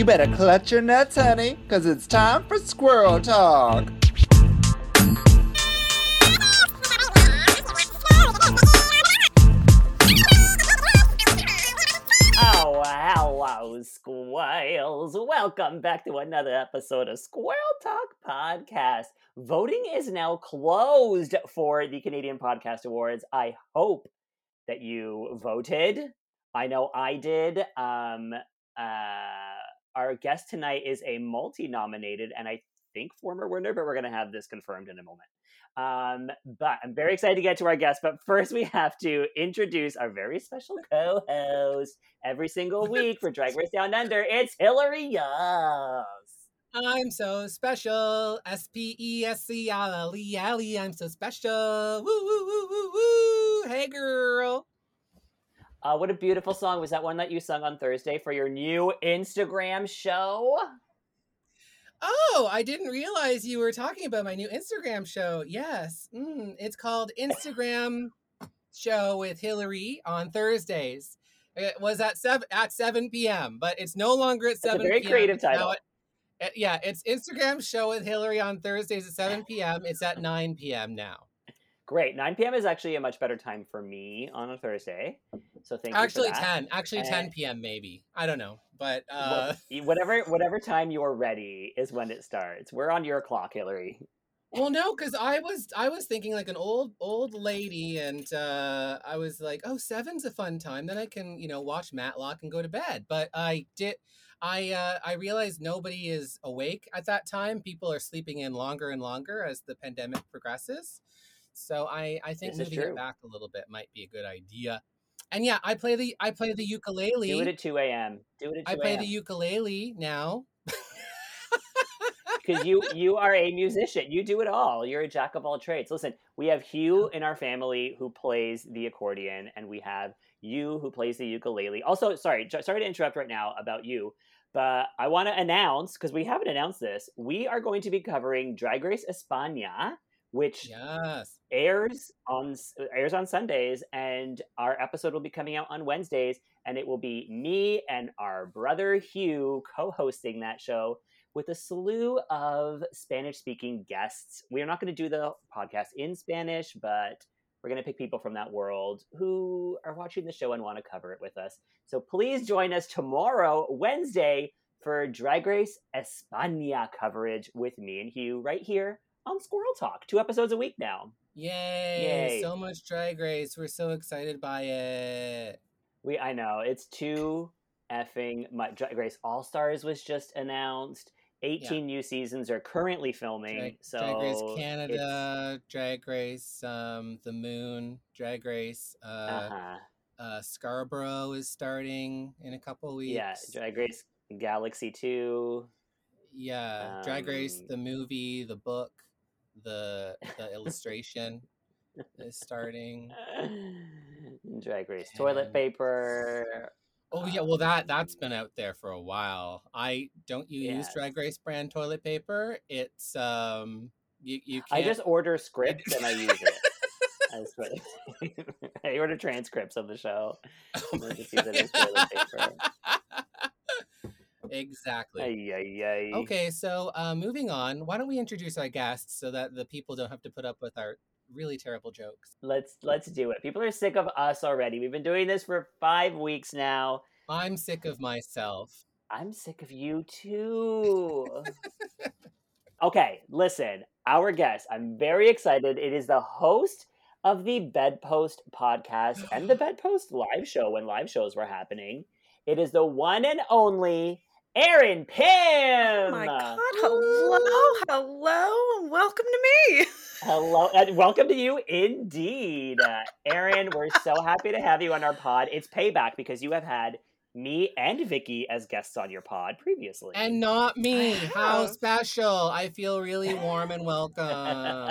You better clutch your nuts, honey, because it's time for Squirrel Talk. Oh, hello, squirrels. Welcome back to another episode of Squirrel Talk Podcast. Voting is now closed for the Canadian Podcast Awards. I hope that you voted. I know I did. Um, uh, our guest tonight is a multi nominated and I think former winner, but we're going to have this confirmed in a moment. Um, but I'm very excited to get to our guest. But first, we have to introduce our very special co host every single week for Drag Race Down Under. It's Hillary Young. I'm so special. S P E S C L L E L E. I'm so special. Woo, woo, woo, woo, woo. Hey, girl. Uh, what a beautiful song. Was that one that you sung on Thursday for your new Instagram show? Oh, I didn't realize you were talking about my new Instagram show. Yes. Mm, it's called Instagram Show with Hillary on Thursdays. It was at 7 at 7 p.m., but it's no longer at 7 a very p.m. creative title. at- at- yeah, it's Instagram Show with Hillary on Thursdays at 7 p.m. It's at 9 p.m. now. Great. 9 p.m. is actually a much better time for me on a Thursday. So thank Actually, you that. 10. Actually, Uh, 10 p.m. maybe. I don't know. But uh, whatever whatever time you're ready is when it starts. We're on your clock, Hillary. Well, no, because I was I was thinking like an old old lady, and uh, I was like, oh, seven's a fun time. Then I can you know watch Matlock and go to bed. But I did. I uh, I realized nobody is awake at that time. People are sleeping in longer and longer as the pandemic progresses. So I I think This moving it back a little bit might be a good idea. And yeah, I play the I play the ukulele. Do it at 2 a.m. Do it at 2 I play the ukulele now. because you you are a musician. You do it all. You're a jack of all trades. Listen, we have Hugh in our family who plays the accordion, and we have you who plays the ukulele. Also, sorry, sorry to interrupt right now about you, but I want to announce because we haven't announced this. We are going to be covering Drag Race España, which Yes. Airs on airs on Sundays, and our episode will be coming out on Wednesdays, and it will be me and our brother Hugh co-hosting that show with a slew of Spanish-speaking guests. We are not going to do the podcast in Spanish, but we're going to pick people from that world who are watching the show and want to cover it with us. So please join us tomorrow, Wednesday, for Drag Race España coverage with me and Hugh right here on Squirrel Talk. Two episodes a week now. Yay, Yay. So much drag race. We're so excited by it. We I know it's too effing much. Drag Race All Stars was just announced. Eighteen new seasons are currently filming. Drag, so drag Race it's- Canada, Drag Race um, The Moon, Drag Race uh, uh-huh. uh, Scarborough is starting in a couple weeks. Yeah, Drag Race Galaxy Two. Yeah, Drag Race um, the movie, the book, the the illustration is starting. Drag Race Toilet paper. Oh yeah, well that that's been out there for a while. I don't you use Drag Race brand toilet paper? It's um you you I can't just order scripts and I use it. I, I order transcripts of the show. Oh exactly. Ay, ay, ay. Okay, so uh, moving on. Why don't we introduce our guests so that the people don't have to put up with our really terrible jokes? Let's let's do it. People are sick of us already. We've been doing this for five weeks now. I'm sick of myself. I'm sick of you too. okay, listen, our guest. I'm very excited. It is the host of the Bedpost podcast and the Bedpost live show when live shows were happening. It is the one and only Erin Pym. Oh my god, hello, hello, and welcome to me. Hello, and welcome to you indeed. Uh, Erin, we're so happy to have you on our pod. It's payback because you have had me and Vicky as guests on your pod previously. And not me. How special. I feel really warm and welcome.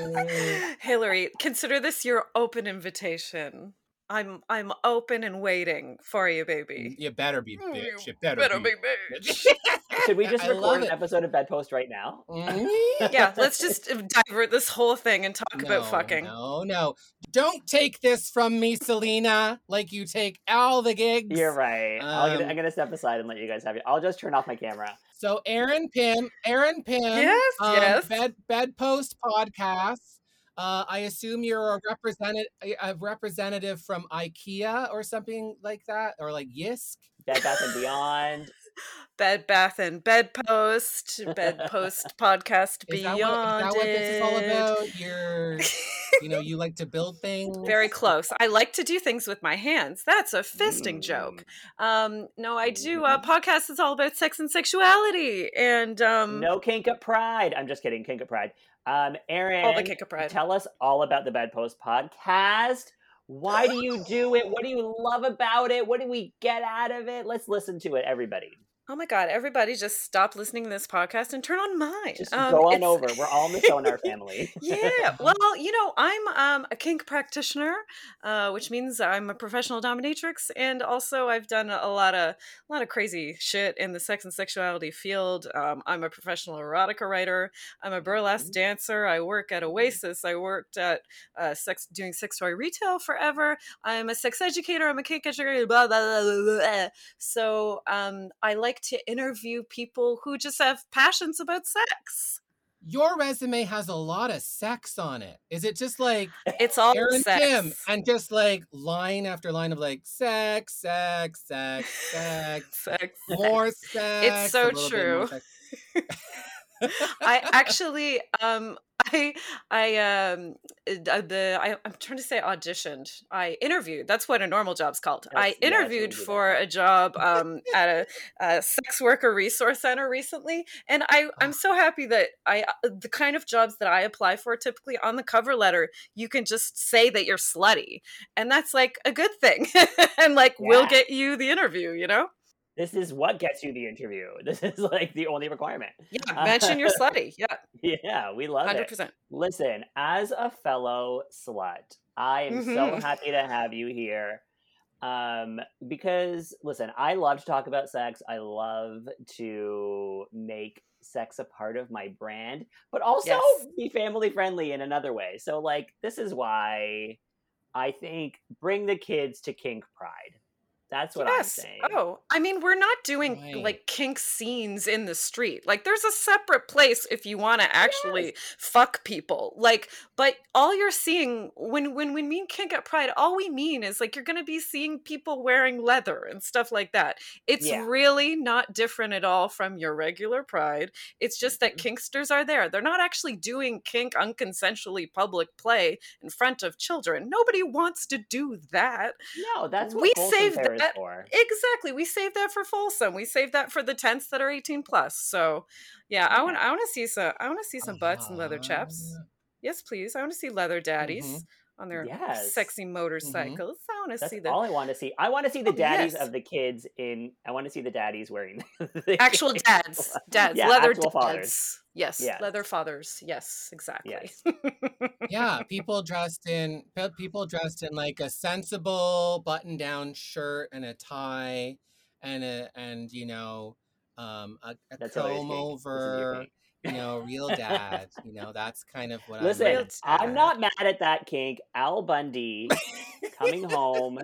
Ooh. Hillary, consider this your open invitation. I'm I'm open and waiting for you, baby. You better be Mm, bitch. you You better, better be. be bitch. Should we just I record an it. episode of Bedpost right now? Mm, Yeah, let's just uh, divert this whole thing and talk about fucking. No, no. Don't take this from me, Selena, like you take all the gigs. You're right. I'll get, Um, I'm gonna step aside and let you guys have it. I'll just turn off my camera. So Erin Pym, Erin Pym, Yes, um, yes. Bed Bedpost podcast. Uh, I assume you're a representative, a representative from IKEA or something like that, or like Jysk. Bed Bath and Beyond. Bed Bath and Bedpost, Bedpost podcast Is that, what, is beyond. that what this is all about? You're, you know, you like to build things. Very close. I like to do things with my hands. That's a fisting Mm. joke. Um, no, I do a podcast that's all about sex and sexuality, and um, No kink at Pride. I'm just kidding. Kink at Pride. Um, Erin, all the kick of pride. tell us all about the Bedpost podcast. Why do you do it? What do you love about it? What do we get out of it? Let's listen to it, everybody. Oh my god! Everybody, just stop listening to this podcast and turn on mine. Just Um, go on it's- over. We're all in the show in our family. yeah well you know i'm um, a kink practitioner uh, which means i'm a professional dominatrix and also i've done a lot of a lot of crazy shit in the sex and sexuality field um, i'm a professional erotica writer i'm a burlesque Mhm. dancer i work at oasis i worked at uh, sex doing sex toy retail forever i'm a sex educator i'm a kink educator blah blah blah, blah, blah. so um, i like to interview people who just have passions about sex Your resume has a lot of sex on it. Is it just like it's all Aaron sex. Kim and just like line after line of like sex, sex, sex, sex, sex. more sex? It's so a little bit more true. I actually, um, I, I, um, uh, the, I, I'm trying to say auditioned. I interviewed. That's what a normal job's called. Yes, I interviewed that. for a job um, at a, a sex worker resource center recently, and I, I'm so happy that I, uh, the kind of jobs that I apply for, typically on the cover letter, you can just say that you're slutty, and that's like a good thing, and like we'll get you the interview. You know? This is what gets you the interview. This is like the only requirement. Yeah. Mention you're slutty. Yeah. Yeah, we love Hundred it. percent. Listen, as a fellow slut, I am so Mhm. happy to have you here. Um, because listen, I love to talk about sex. I love to make sex a part of my brand, but also Yes. be family friendly in another way. So like this is why I think bring the kids to kink pride. That's what yes. I'm saying. Oh, I mean, we're not doing Right. like kink scenes in the street. Like, there's a separate place if you want to actually fuck people. Like, but all you're seeing when when we mean kink at Pride, all we mean is like you're gonna be seeing people wearing leather and stuff like that. It's Yeah. really not different at all from your regular Pride. It's just that Mhm. kinksters are there. They're not actually doing kink unconsensually public play in front of children. Nobody wants to do that. No, that's what We Wholesome saved Fare is that- for. Exactly. We saved that for Folsom. We saved that for the tents that are 18 plus. So yeah, I want I want to see some I want to see some butts and leather chaps. Uh, Yes, please. I want to see leather daddies Mhm. on their Yes. sexy motorcycles. I want to That's see the all I want to see. I want to see the Oh, daddies yes. of the kids in. I want to see the daddies wearing the actual dads. Dads. Yeah, leather actual dads. fathers. Yes. Yes. Leather fathers. Yes, exactly. Yes. yeah, people dressed in people dressed in like a sensible button-down shirt and a tie and a and you know um a, a comb Kate. This is your over. You know real dad you know that's kind of what Listen, I'm Real I'm not mad at that kink. Al Bundy coming home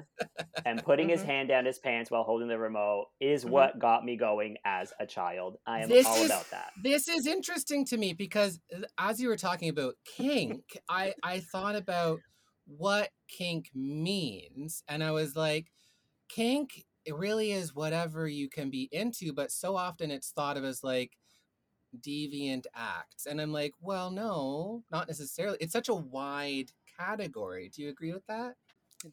and putting his Mhm. hand down his pants while holding the remote is Mhm. what got me going as a child. I am This all is- about that. This is interesting to me because uh, as you were talking about kink, I I thought about what kink means and I was like kink it really is whatever you can be into but so often it's thought of as like deviant acts and I'm like well no not necessarily it's such a wide category do you agree with that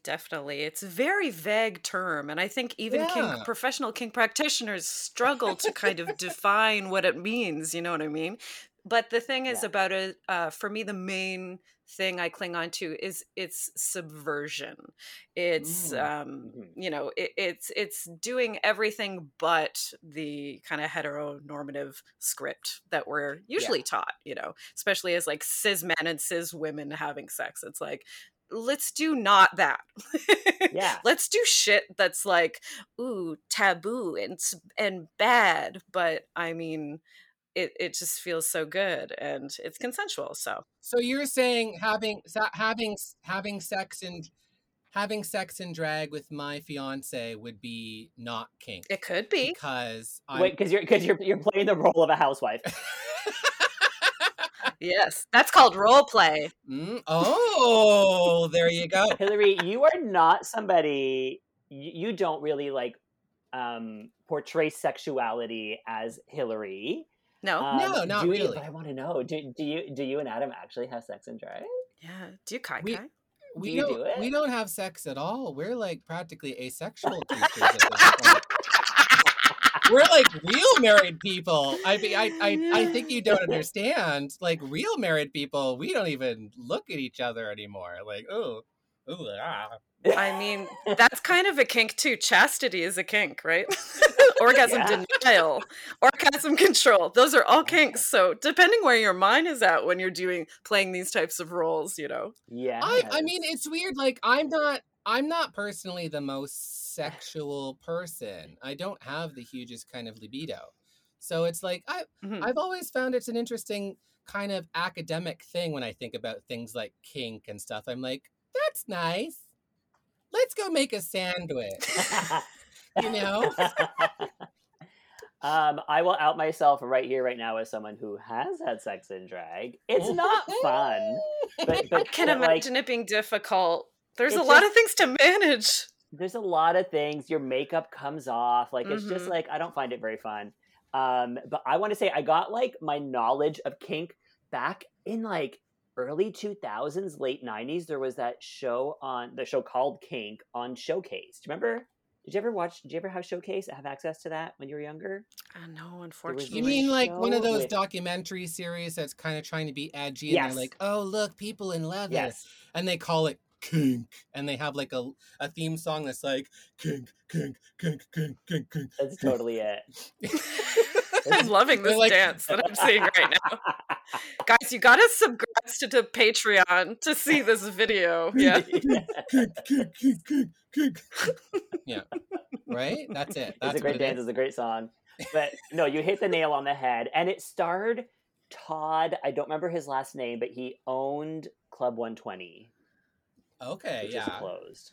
Definitely. It's a very vague term. And I think even Yeah. kink professional kink practitioners struggle to kind of define what it means. You know what I mean? But the thing is Yeah. about it, uh, for me, the main thing I cling on to is it's subversion. It's Mm. um, Mhm. you know, it, it's it's doing everything but the kind of heteronormative script that we're usually taught. You know, especially as like cis men and cis women having sex. It's like let's do not that. Yeah. let's do shit that's like ooh taboo and and bad, but I mean it it just feels so good and it's consensual. So So you're saying having having having sex and having sex and drag with my fiance would be not kink it could be. because I'm Wait, because you're because you're you're playing the role of a housewife. Yes, that's called role play. Mm, oh, there you go. Hillary, you are not somebody you, you don't really like um portray sexuality as Hillary. No. Um, No, not do really. but I want to know: do, do you do you and Adam actually have sex and drag? yeah. Do you kai We- kai? We you don't. do it? We don't have sex at all. We're like practically asexual creatures at this point. We're like real married people. I mean, I, I, I think you don't understand. Like real married people, we don't even look at each other anymore. Like, oh, oh, ah. I mean, that's kind of a kink too. Chastity is a kink, right? orgasm Yeah. denial, orgasm control. Those are all kinks. So depending where your mind is at when you're doing playing these types of roles, you know. Yeah. I, I mean, it's weird. Like, I'm not, I'm not personally the most sexual person. I don't have the hugest kind of libido. So it's like I, Mhm. I've always found it's an interesting kind of academic thing when I think about things like kink and stuff. I'm like, that's nice. Let's go make a sandwich. You know? um, I will out myself right here, right now, as someone who has had sex in drag. It's not fun, but, I can but, like, imagine it being difficult. There's a lot just- of things to manage. there's a lot of things. Your makeup comes off. Like it's just Mhm. like I don't find it very fun. Um, but I want to say I got like my knowledge of kink back in like early 2000s, late 90s. There was that show on the show called Kink on Showcase. Do you remember? Did you ever watch? Did you ever have Showcase? Have access to that when you were younger? Uh, I know, unfortunately. You mean like one of those with- documentary series that's kind of trying to be edgy and Yes. they're like, oh, look, people in leather. Yes. And they call it kink. And they have like a, a theme song that's like, kink, kink, kink, kink, kink, kink. That's totally it. I'm loving this like- dance that I'm seeing right now. Guys, you gotta subscribe to Patreon to see this video. Yeah. Yeah. Right? That's it. That's it's a great it dance. is. It's a great song. But no, you hit the nail on the head. And it starred Todd. I don't remember his last name, but he owned Club 120, Okay, which is yeah. closed.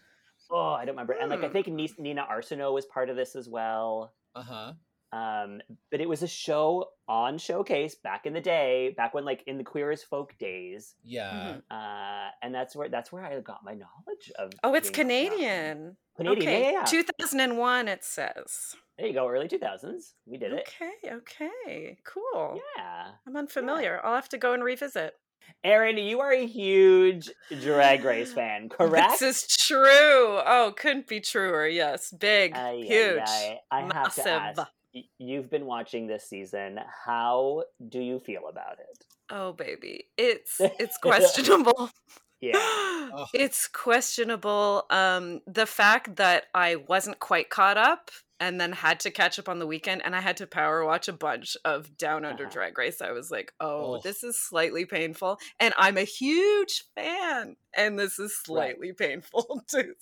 Oh, I don't remember. And like I Hmm. think Nina Arsenault was part of this as well. Uh-huh. Um, but it was a show on Showcase back in the day, back when like in the Queer as Folk days. Yeah. Mhm. Uh, and that's where that's where I got my knowledge of. Oh, it's. Canadian. Canadian, okay. yeah, yeah, yeah. 2001, it says. There you go, early 2000s. We did it. Okay, okay. Cool. Yeah. I'm unfamiliar. I'll have to go and revisit. Erin, you are a huge Drag Race fan, correct? This is true. Oh, couldn't be truer. Yes. Big, Ay, ay, huge, ay. I have massive. to ask. Y- You've been watching this season. How do you feel about it? Oh, baby. It's it's questionable. Yeah. it's questionable. Um, the fact that I wasn't quite caught up and then had to catch up on the weekend and I had to power watch a bunch of Down Under Uh-huh. Drag Race. I was like, oh, Oh. this is slightly painful. And I'm a huge fan. And this is slightly painful to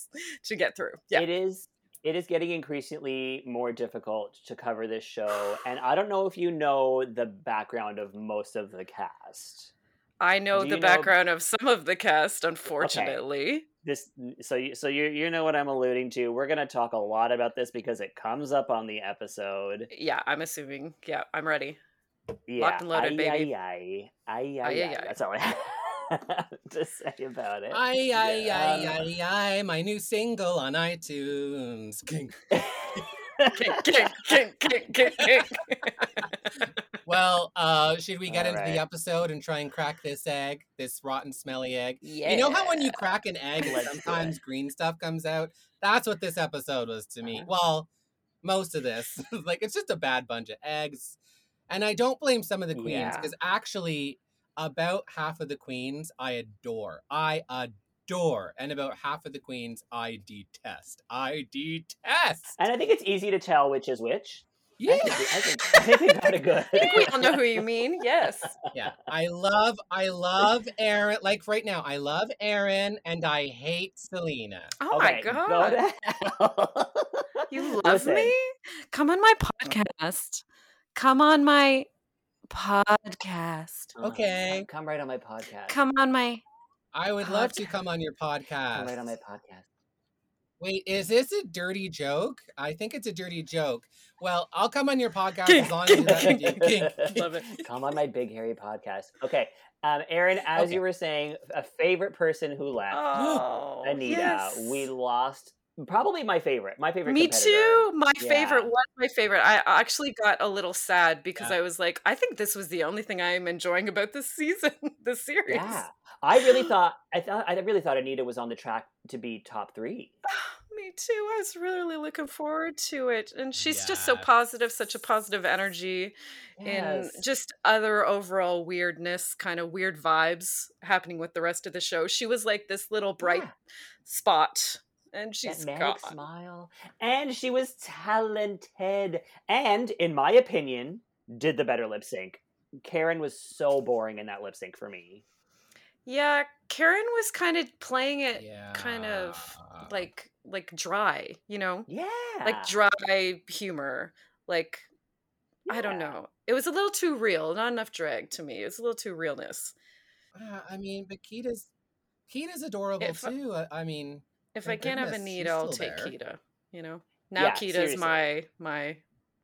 to get through. Yeah. It is it is getting increasingly more difficult to cover this show. And I don't know if you know the background of most of the cast. I know the know- background of some of the cast, unfortunately. This so you so you you know what I'm alluding to. We're gonna talk a lot about this because it comes up on the episode. Yeah, I'm assuming. Yeah, I'm ready. Yeah. Locked and loaded, ay, baby. Ay, ay, ay, ay, Ay, ay, ay. ay. That's all I have to say about it. Ay, ay, Yeah. ay, ay, ay, my new single on iTunes. Kink. Kink, kink, kink, kink, kink. Well, uh, should we get All into right. the episode and try and crack this egg, this rotten, smelly egg? yeah. You know how when you crack an egg, sometimes green stuff comes out? That's what this episode was to me. Uh-huh. Well, most of this. like, it's just a bad bunch of eggs. And I don't blame some of the queens Yeah. because actually, about half of the queens I adore. I adore. And about half of the queens I detest. I detest. And I think it's easy to tell which is which. Yeah. I think, I think, I think we got it good. I think we all know who you mean. Yes. yeah. I love I love Erin. Like right now, I love Erin and I hate Selena. Oh Okay, my god. to hell. You love Listen, me? Come on my uh-huh. podcast. Come on my podcast. uh, Okay. come, come right on my podcast. Come on my I would love to come on your Come podcast. right on my podcast. Wait, is this a dirty joke? I think it's a dirty joke. Well, I'll come on your podcast as long as you kink, let me. Love it. Come on my big hairy podcast. Okay, um, Erin, as Okay. you were saying, a favorite person who left, Oh, Anita. yes. We lost probably my favorite. My favorite. Me competitor. too. My Yeah. favorite was my favorite. I actually got a little sad because Yeah. I was like, I think this was the only thing I am enjoying about this season, this series. Yeah, I really thought. I thought. I really thought Anita was on the track to be top three. Me too. I was really looking forward to it. And she's just so positive, such a positive energy, and Yes. just other overall weirdness, kind of weird vibes happening with the rest of the show. She was like this little bright Yeah. spot, and that she's manic gone. smile, and she was talented, and in my opinion, did the better lip sync. Karen was so boring in that lip sync for me. Yeah, Karen was kind of playing it Yeah. kind of like like dry, you know? Yeah, Like dry humor. Like I don't know. It was a little too real, not enough drag to me. It was a little too realness. Uh, I mean, but Kita's Kita's adorable If I- too. I, I mean, If My I can't have goodness, Anita, I'll take there. Kita, you know? Now Yeah, Kita's seriously. my my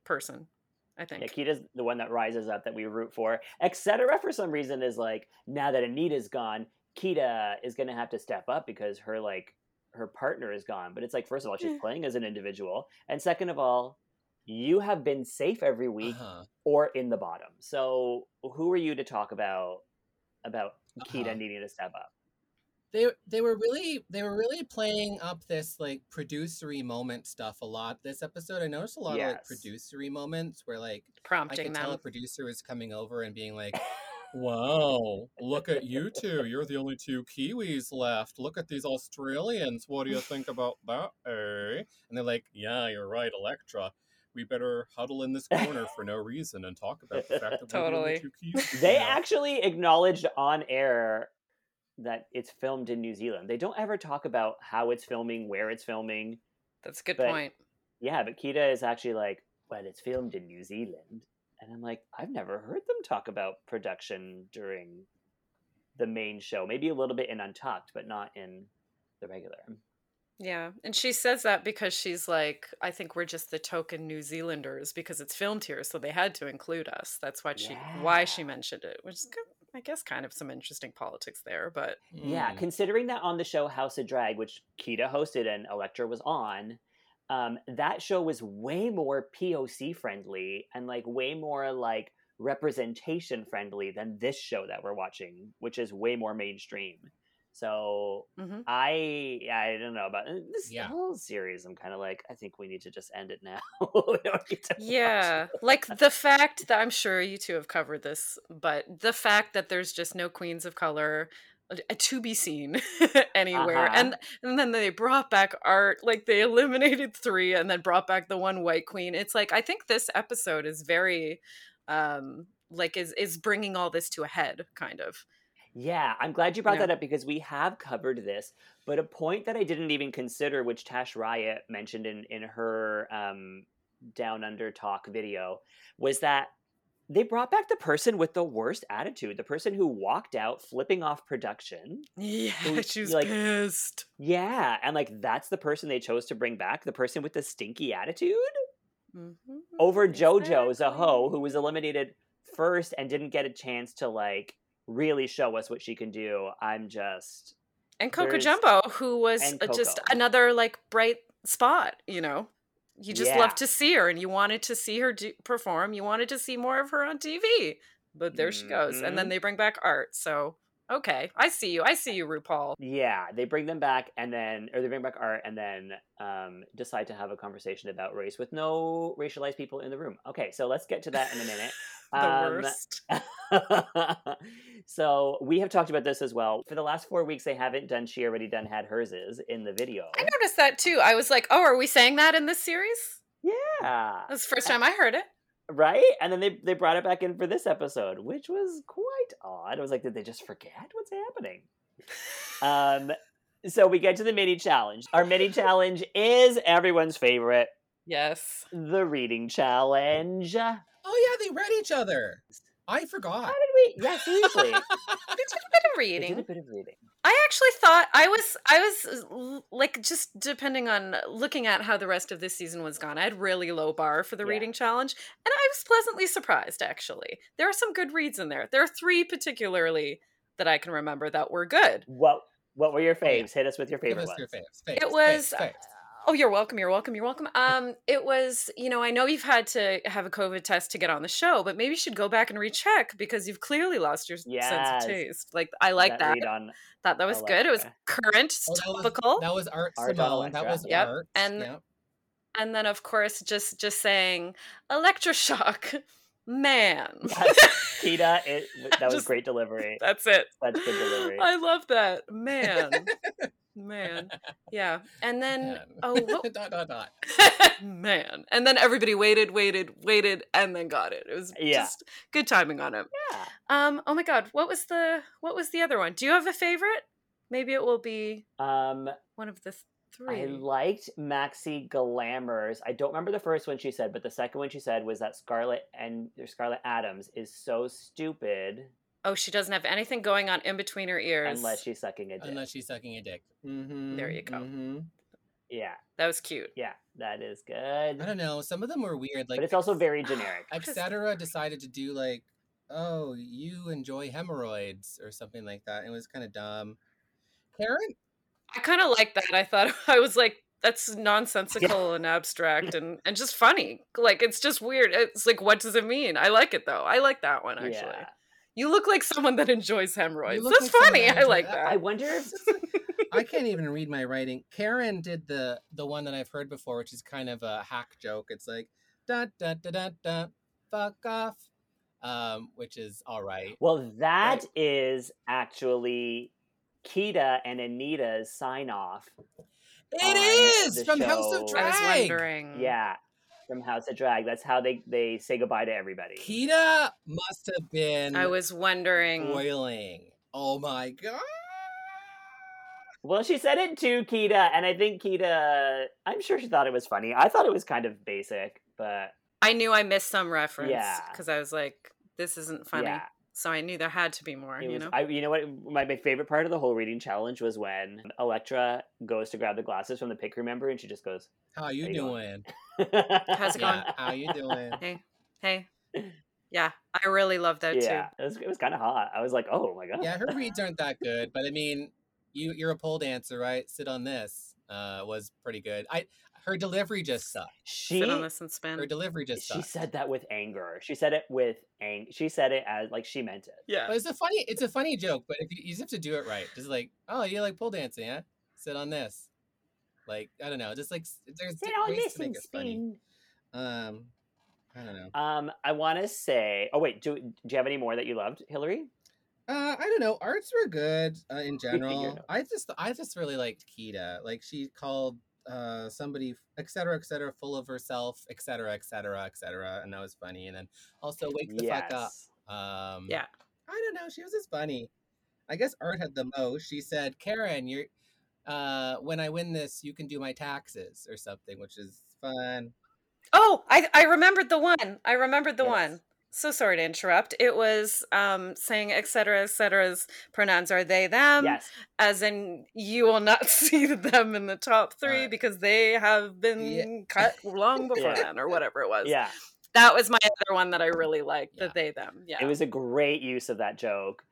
person, I think. Nikita's the one that rises up that we root for. Etc. For some reason is like now that Anita's gone, Kita is gonna have to step up because her like her partner is gone. But it's like first of all, she's Yeah. playing as an individual, and second of all, you have been safe every week uh-huh. or in the bottom. So who are you to talk about about Kita Uh-huh. needing to step up? They they were really they were really playing up this like producery moment stuff a lot this episode. I noticed a lot of like producery moments where like prompting I could tell a producer was coming over and being like, Wow, look at you two. You're the only two Kiwis left. Look at these Australians. What do you think about that, eh? And they're like, Yeah, you're right, Elektra. We better huddle in this corner for no reason and talk about the fact that we're the only two Kiwis. They actually acknowledged on air that it's filmed in New Zealand. They don't ever talk about how it's filming, where it's filming. That's a good but- point. Yeah, but Kita is actually like, well, it's filmed in New Zealand. And I'm like, I've never heard them talk about production during the main show. Maybe a little bit in Untucked, but not in the regular. Yeah. And she says that because she's like, I think we're just the token New Zealanders because it's filmed here, so they had to include us. That's why she why she mentioned it, which is good. I guess kind of some interesting politics there, but Yeah, Mm. considering that on the show House of Drag, which Kita hosted and Elektra was on, um, that show was way more POC friendly and like way more like representation friendly than this show that we're watching, which is way more mainstream. So mhm. I I don't know about uh, this Yeah. whole series. I'm kind of like I think we need to just end it now. we don't need to watch Yeah, like the fact that I'm sure you two have covered this, but the fact that there's just no queens of color uh, to be seen anywhere, Uh-huh. and and then they brought back art, like they eliminated three and then brought back the one white queen. It's like I think this episode is very, um, like is is bringing all this to a head, kind of. Yeah, I'm glad you brought Yeah. that up because we have covered this. But a point that I didn't even consider, which Tash Riot mentioned in in her um, Down Under Talk video, was that they brought back the person with the worst attitude, the person who walked out flipping off production. Yeah, Who- she was like- pissed. Yeah, and like that's the person they chose to bring back, the person with the stinky attitude Mhm, over JoJo Zaho, who was eliminated first and didn't get a chance to like really show us what she can do. I'm just and Coco Jumbo, who was just another like bright spot, you know. You just Yeah. love to see her, and you wanted to see her do- perform. You wanted to see more of her on TV, but there she goes. And then Mhm. they bring back art. So okay, I see you. I see you, RuPaul. Yeah, they bring them back and then, or they bring back art and then um, decide to have a conversation about race with no racialized people in the room. Okay, so let's get to that in a minute. The Um, worst. so we have talked about this as well. For the last four weeks, they haven't done She Already Done Had Hers Is in the video. I noticed that too. I was like, oh, are we saying that in this series? Yeah. That's the first time I heard it. Right? And then they they brought it back in for this episode, which was quite odd. I was like, did they just forget what's happening? um so we get to the mini challenge. Our mini challenge is everyone's favorite, Yes. the reading challenge. Oh yeah, they read each other. I forgot. How did we? Yeah, seriously. They did a bit of They reading. did a bit of reading. I actually thought I was I was uh, like just depending on looking at how the rest of this season was gone. I had really low bar for the Yeah. reading challenge, and I was pleasantly surprised. Actually, there are some good reads in there. There are three particularly that I can remember that were good. What what were your Oh, yeah. faves? Hit us with your Give favorite us ones. your faves. faves, It was faves, faves. Oh, you're welcome. You're welcome. You're welcome. Um, it was, you know, I know you've had to have a COVID test to get on the show, but maybe you should go back and recheck because you've clearly lost your s- sense of taste. Like I like that. read on Thought that was good. It was current, Oh, that was- topical. That was Art Art Simone. That was Yep, Art. and- yep. and then of course just just saying Elektra Shock man That's- Kita, it, that was Just- great delivery. that's it Such good delivery. i love that man man yeah and then Man. oh what dot dot dot. man and then everybody waited waited waited and then got it it was Yeah. just good timing on it Yeah. um oh my god what was the what was the other one do you have a favorite maybe it will be Um, one of the three I liked Maxi Glamours. I don't remember the first one she said, but the second one she said was that Scarlet and Scarlet Adams is so stupid oh she doesn't have anything going on in between her ears unless she's sucking a dick. Unless she's sucking a dick. Mm-hmm, There you go. hmm Yeah, that was cute yeah, that is good. I don't know. Some of them were weird. Like, but it's also very generic. etc. decided to do like, oh, you enjoy hemorrhoids or something like that. It was kind of dumb. Karen, I kind of like that. I thought I was like, that's nonsensical and abstract and and just funny. Like it's just weird. It's like, what does it mean? I like it though. I like that one actually. Yeah. You look like someone that enjoys hemorrhoids. That's like funny. I like that. I wonder if I can't even read my writing. Karen did the the one that I've heard before, which is kind of a hack joke. It's like da da da da da, fuck off, um, which is all right. Well, that is actually Kita and Anita's sign off. It is on is the from House of show. Drag. I was wondering. Yeah, from House of Drag. That's how they they say goodbye to everybody. Kita must have been I was wondering. boiling. Oh my god! Well, she said it to Kita, and I think Kita. I'm sure she thought it was funny. I thought it was kind of basic, but I knew I missed some reference Yeah. because I was like, this isn't funny. yeah, So I knew there had to be more. it You was. know. I, you know what? My, my favorite part of the whole reading challenge was when Elektra goes to grab the glasses from the pick remember, and she just goes, How you How you doing? doing? How's it going? Yeah, how you doing? hey, hey. Yeah, I really love that yeah, too. it was, it was kind of hot. I was like, oh my god. Yeah, her reads aren't that good, but I mean, you you're a pole dancer, right? Sit on this uh, was pretty good. I her delivery just sucked. She Sit on this and spin. Her delivery just sucked. she said that with anger. She said it with ang. She said it as like she meant it. Yeah. But it's a funny it's a funny joke, but if you, you just have to do it right. Just like, oh, you like pole dancing, yeah? Sit on this. Like I don't know, just like there's Sit on ways this to make and it funny. spin. Um, I don't know. Um, I want to say. Oh wait, do do you have any more that you loved, Hillary? Uh, I don't know. Arts were good uh, in general. I just I just really liked Kita. Like she called uh somebody et cetera, et cetera, full of herself, et cetera, et cetera, et cetera, and that was funny. And then also wake the fuck up. Um, Yeah. I don't know. She was just funny. I guess Art had the most. She said, "Karen, you're uh, when I win this, you can do my taxes or something," which is fun. Oh, I I remembered the one. I remembered the Yes. one. So sorry to interrupt. It was um saying et cetera, et cetera's pronouns are they them, yes. as in you will not see them in the top three Uh, because they have been cut long before Yeah. then, or whatever it was. Yeah. That was my other one that I really liked. Yeah. The they them. Yeah. It was a great use of that joke.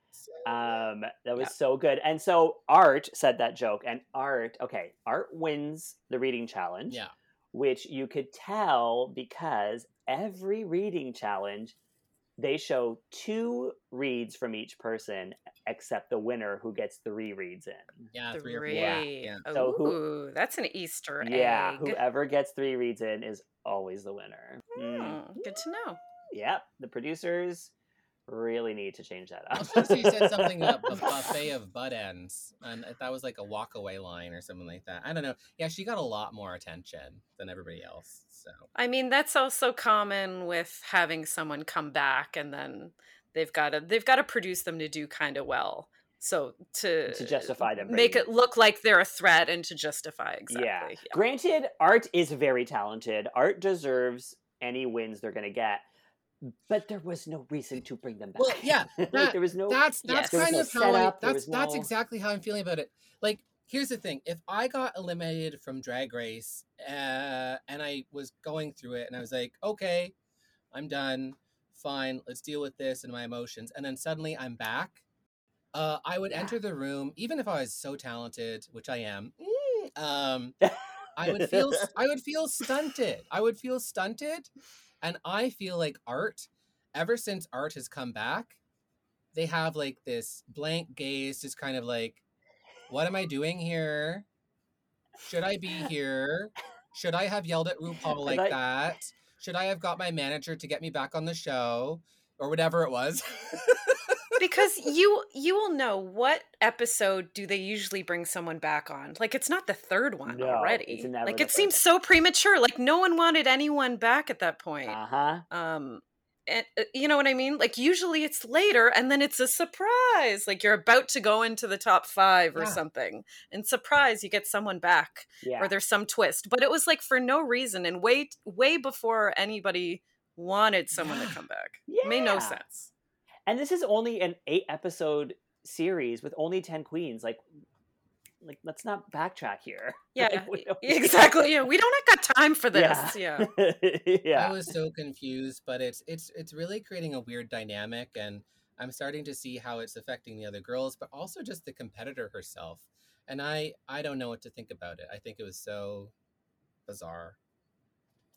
Um, that was Yeah. so good. And so Art said that joke, and Art, okay, Art wins the reading challenge. yeah, which you could tell because every reading challenge they show two reads from each person except the winner who gets three reads in yeah, three. Three. Yeah. So who- that's an Easter egg. yeah whoever gets three reads in is always the winner Mm. Hmm, good to know. yep the producers really need to change that up. Also, she said something about a buffet of butt ends, and that was like a walk away line or something like that. I don't know. Yeah, she got a lot more attention than everybody else. So I mean, that's also common with having someone come back and then they've got to they've got to produce them to do kind of well. So to To justify them make it look like they're a threat and to justify exactly. Yeah. yeah. Granted, Art is very talented. Art deserves any wins they're going to get, but there was no reason to bring them back. Well, yeah, Like, there was no. that's that's was kind no of how I, setup, there that's that's no- exactly how I'm feeling about it. Like, here's the thing: if I got eliminated from Drag Race, uh, and I was going through it, and I was like, okay, I'm done, fine, let's deal with this and my emotions, and then suddenly I'm back. Uh, I would Yeah. enter the room, even if I was so talented, which I am. mm, um, I would feel I would feel stunted. I would feel stunted, and I feel like art. Ever since art has come back, they have like this blank gaze, just kind of like, "What am I doing here? Should I be here? Should I have yelled at RuPaul like thought- that? Should I have got my manager to get me back on the show, or whatever it was?" because you you will know what episode do they usually bring someone back on. Like it's not the third one No, already. Like it seems so premature. Like no one wanted anyone back at that point. Uh huh. um and uh, you know what i mean? Like usually it's later and then it's a surprise. Like you're about to go into the top five or Yeah. something. And surprise you get someone back Yeah. or there's some twist. But it was like for no reason and way way before anybody wanted someone to come back. Yeah. It made no sense And this is only an eight episode series with only 10 queens. Like, like let's not backtrack here. Yeah, Like, exactly. Yeah, we don't have got time for this. Yeah. yeah. I was so confused, but it's it's it's really creating a weird dynamic and I'm starting to see how it's affecting the other girls, but also just the competitor herself. And I I don't know what to think about it. I think it was so bizarre.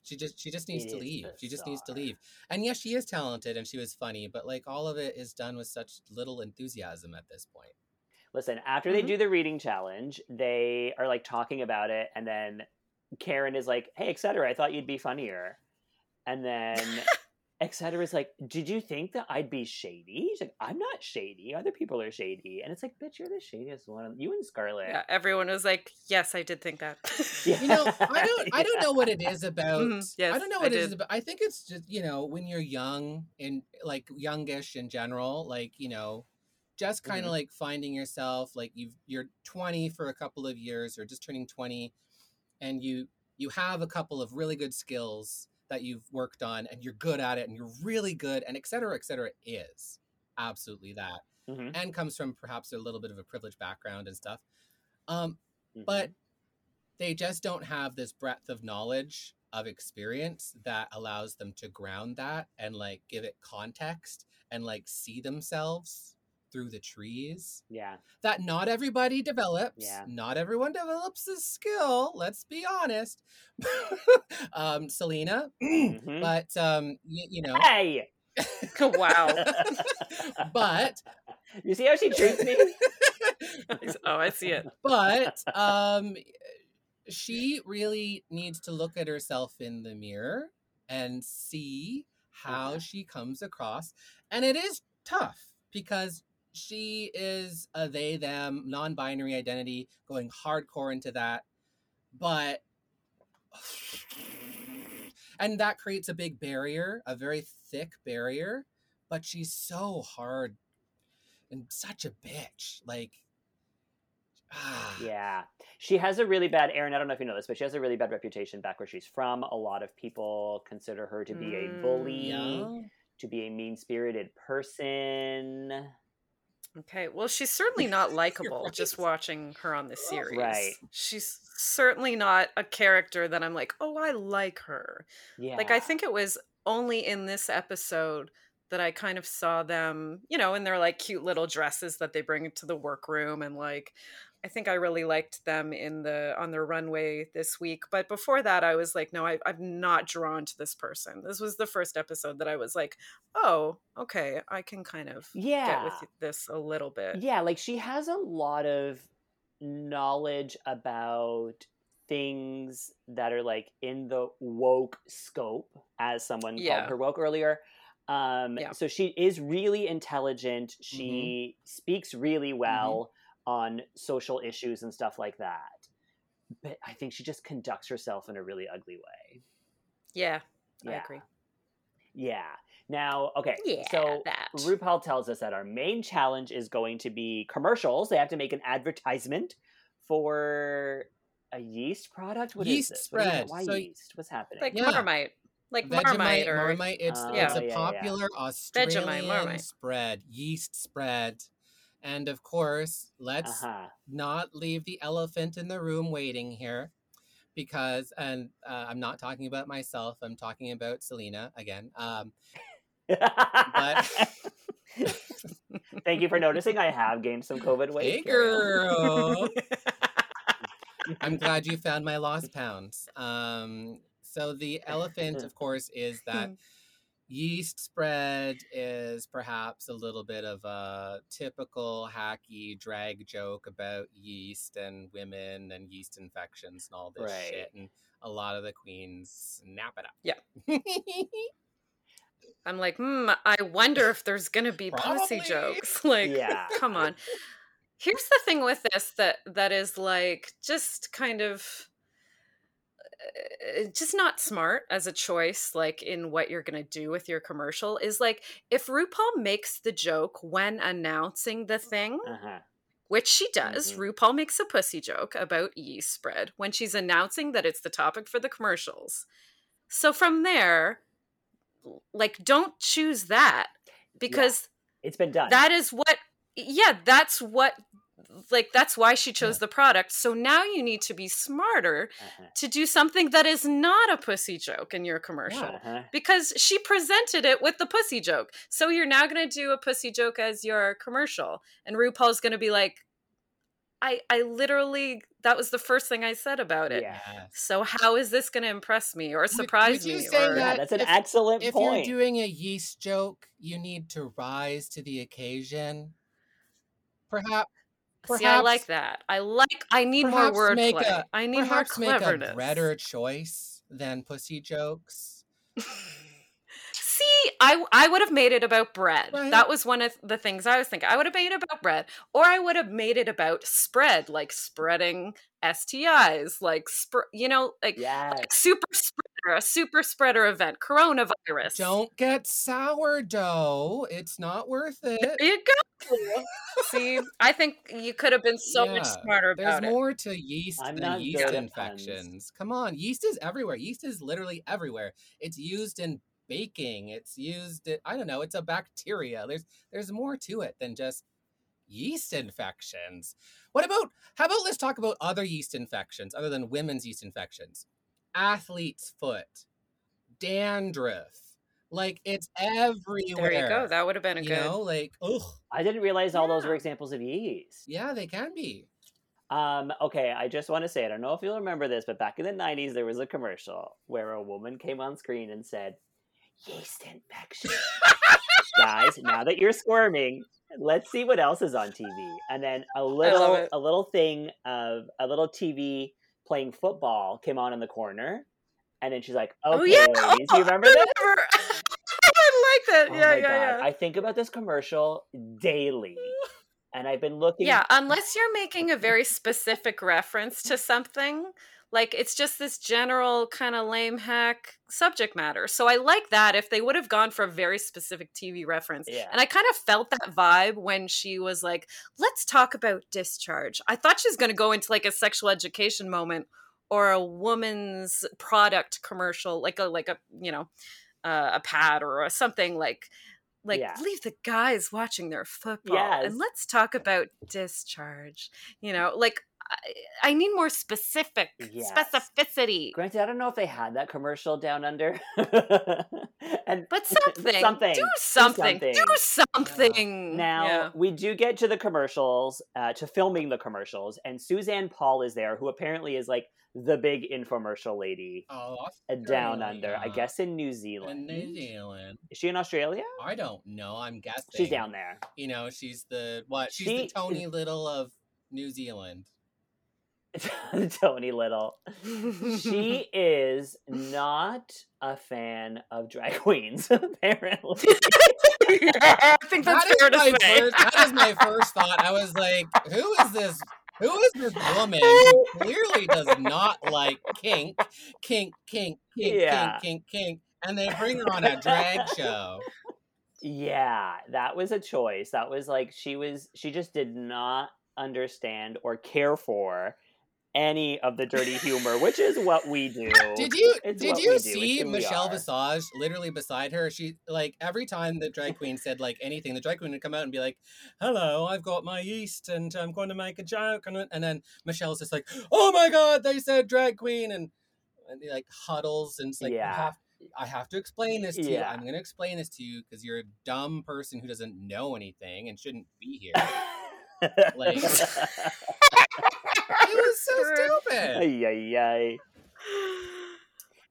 She just she just needs to leave. She just needs to leave. And yes, she is talented and she was funny, but like all of it is done with such little enthusiasm at this point. Listen, after they Mhm. do the reading challenge, they are like talking about it, and then Karen is like, "Hey, etc. I thought you'd be funnier," and then etc. is like, "Did you think that I'd be shady?" She's like, "I'm not shady. Other people are shady," and it's like, "Bitch, you're the shadiest one. You and Scarlet." Yeah. Everyone was like, "Yes, I did think that." Yeah. You know, I don't I don't know what it is about. Mhm. Yes, I don't know I what it is did. about. I think it's just, you know, when you're young and like youngish in general, like, you know, just kind of Mhm. like finding yourself like you've you're 20 for a couple of years or just turning 20 and you you have a couple of really good skills that you've worked on and you're good at it and you're really good and et cetera, et cetera is absolutely that Mhm, and comes from perhaps a little bit of a privileged background and stuff. Um, mhm. but they just don't have this breadth of knowledge of experience that allows them to ground that and like give it context and like see themselves through the trees yeah, that not everybody develops Yeah. not everyone develops this skill let's be honest um selena Mhm. but um y- you know hey, wow. but you see how she treats me? oh, I see it. but um she really needs to look at herself in the mirror and see how Okay. she comes across and it is tough because she is a they them non-binary identity going hardcore into that but and that creates a big barrier a very thick barrier but she's so hard and such a bitch like ah Yeah. She has a really bad, Erin, I don't know if you know this, but she has a really bad reputation back where she's from. A lot of people consider her to be a Mm, bully, yeah to be a mean spirited person. Okay. Well, she's certainly not likable just watching her on this series. Right. She's certainly not a character that I'm like, oh, I like her. Yeah. Like, I think it was only in this episode that I kind of saw them, you know, in their like cute little dresses that they bring into the workroom. And like, I think I really liked them in the on the runway this week. But before that, I was like, no, I, I'm not drawn to this person. This was the first episode that I was like, oh, okay, I can kind of get with this a little bit. Yeah, like she has a lot of knowledge about things that are like in the woke scope, as someone Yeah. called her woke earlier. Um, Yeah. So she is really intelligent. She speaks really well on social issues and stuff like that. But I think she just conducts herself in a really ugly way. Yeah, I Yeah. agree. Yeah. Now, okay. Yeah, so that. RuPaul tells us that our main challenge is going to be commercials. They have to make an advertisement for a yeast product. What is Yeast this? What do you mean? spread. Why So- yeast? What's happening? Like Yeah. Marmite, like Vegemite, Marmite or Marmite, it's Oh, it's yeah, a yeah, yeah. popular Australian Marmite. spread, yeast spread. And of course, let's uh-huh. not leave the elephant in the room waiting here because and uh, I'm not talking about myself, I'm talking about Selena again. Um but. Thank you for noticing. I have gained some COVID weight. hey girl. I'm glad you found my lost pounds. Um, so the elephant, of course, is that yeast spread is perhaps a little bit of a typical hacky drag joke about yeast and women and yeast infections and all this Right. shit. And a lot of the queens snap it up. Yeah. I'm like, hmm, I wonder if there's gonna be pussy jokes. Like, Yeah. come on. Here's the thing with this that that is like just kind of just not smart as a choice like in what you're going to do with your commercial is like if RuPaul makes the joke when announcing the thing Uh-huh. which she does. Mhm. RuPaul makes a pussy joke about yeast spread when she's announcing that it's the topic for the commercials. So from there, like, don't choose that because It's been done. that is what, yeah, that's what, like, that's why she chose the product. So now you need to be smarter Uh-huh. to do something that is not a pussy joke in your commercial Uh-huh. because she presented it with the pussy joke. So you're now going to do a pussy joke as your commercial, and RuPaul's going to be like, "I, I literally that was the first thing I said about it. Yeah. So how is this going to impress me or surprise would you me?" say or, Yeah, that that's an if- excellent if point. you're doing a yeast joke, you need to rise to the occasion. Perhaps See, I like that. I like. I need more perhaps wordplay. I need more perhaps make a cleverness. better choice than pussy jokes. See, I I would have made it about bread. Right. That was one of the things I was thinking. I would have made it about bread, or I would have made it about spread, like spreading STIs, like spread. You know, like yes. like super spreader, a super spreader event, coronavirus. Don't get sourdough. It's not worth There it. you go. See, I think you could have been so much Yeah, smarter There's about it. more to yeast I'm than yeast good puns. infections. Come on, yeast is everywhere. Yeast is literally everywhere. It's used in baking. It's used. In, I don't know. It's a bacteria. There's there's more to it than just yeast infections. What about? How about let's talk about other yeast infections other than women's yeast infections? Athlete's foot, dandruff. Like it's everywhere. There you go. That would have been a you good. know, like ugh. I didn't realize all those were examples of yeast. Yeah, they can be. Um, okay, I just want to say, I don't know if you'll remember this, but back in the 90s, there was a commercial where a woman came on screen and said, Yeast infection. Guys, now that you're squirming, let's see what else is on TV. And then a little a little thing of a little TV playing football came on in the corner. And then she's like, oh, Okay, oh yeah. ladies, oh, you remember I that? remember- I like that. Oh yeah, my yeah, God. yeah. I think about this commercial daily. And I've been looking Yeah, unless you're making a very specific reference to something, like it's just this general kind of lame hack subject matter. So I like that if they would have gone for a very specific TV reference. Yeah. And I kind of felt that vibe when she was like, let's talk about discharge. I thought she was going to go into like a sexual education moment or a woman's product commercial, like a, like a, you know, uh, a pad or a something like, like Yeah. leave the guys watching their football Yes. and let's talk about discharge. You know, like I, I need more specific Yes. specificity. Granted, I don't know if they had that commercial down under. and But something, something, do something, do something. something. Now Yeah. we do get to the commercials, uh, to filming the commercials, and Suzanne Paul is there, who apparently is like the big infomercial lady Oh, uh, down under. I guess in New Zealand. In New Zealand. Is she in Australia? I don't know. I'm guessing. She's down there. You know, she's the what? She's She the Tony Little of New Zealand. Tony Little. She is not a fan of drag queens, apparently. I think that's That is fair to my say. first- that is my first thought. I was like, who is this? Who is this woman who clearly does not like kink, kink, kink, kink, Yeah. kink, kink, kink, and they bring her on a drag show? Yeah, that was a choice. That was like she was she just did not understand or care for any of the dirty humor, which is what we do. Did you It's did you we do. It's see Michelle. Visage literally beside her? She like every time the drag queen said like anything, the drag queen would come out and be like, "Hello, I've got my yeast and I'm going to make a joke," and, and then Michelle's just like, "Oh my god, they said drag queen," and and he like huddles and it's like, Yeah. "You have, I have to explain this to you. I'm going to explain this to you because you're a dumb person who doesn't know anything and shouldn't be here." Like- it was so stupid. ay, ay, ay.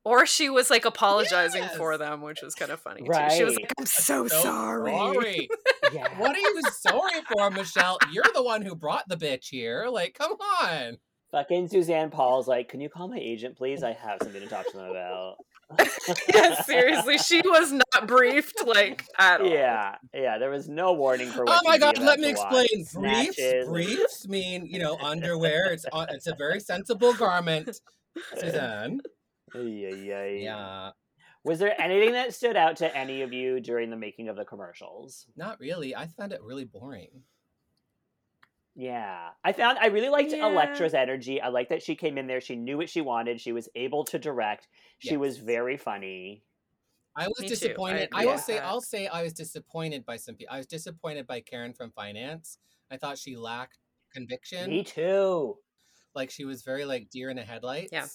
Or she was like apologizing for them, which was kind of funny too. She was like, "I'm so, So sorry." sorry. Yeah. What are you sorry for, Michelle? You're the one who brought the bitch here. Like, come on. Fucking Suzanne Paul's like, can you call my agent, please? I have something to talk to them about. yeah, seriously, she was not briefed like at all. Yeah, yeah. There was no warning for. Oh my god, let me to watch. explain. Briefs, Snatches. briefs mean, you know, underwear. It's uh, it's a very sensible garment. Suzanne. Ay, ay, ay. Yeah. Was there anything that stood out to any of you during the making of the commercials? Not really. I found it really boring. Yeah, I found I really liked Yeah. Elektra's energy. I like that she came in there. She knew what she wanted. She was able to direct. She was very funny. I was Me too. I disappointed. I, will with say. I'll say I was disappointed by some people. I was disappointed by Karen from finance. I thought she lacked conviction. Me too. Like she was very like deer in the headlights. Yeah.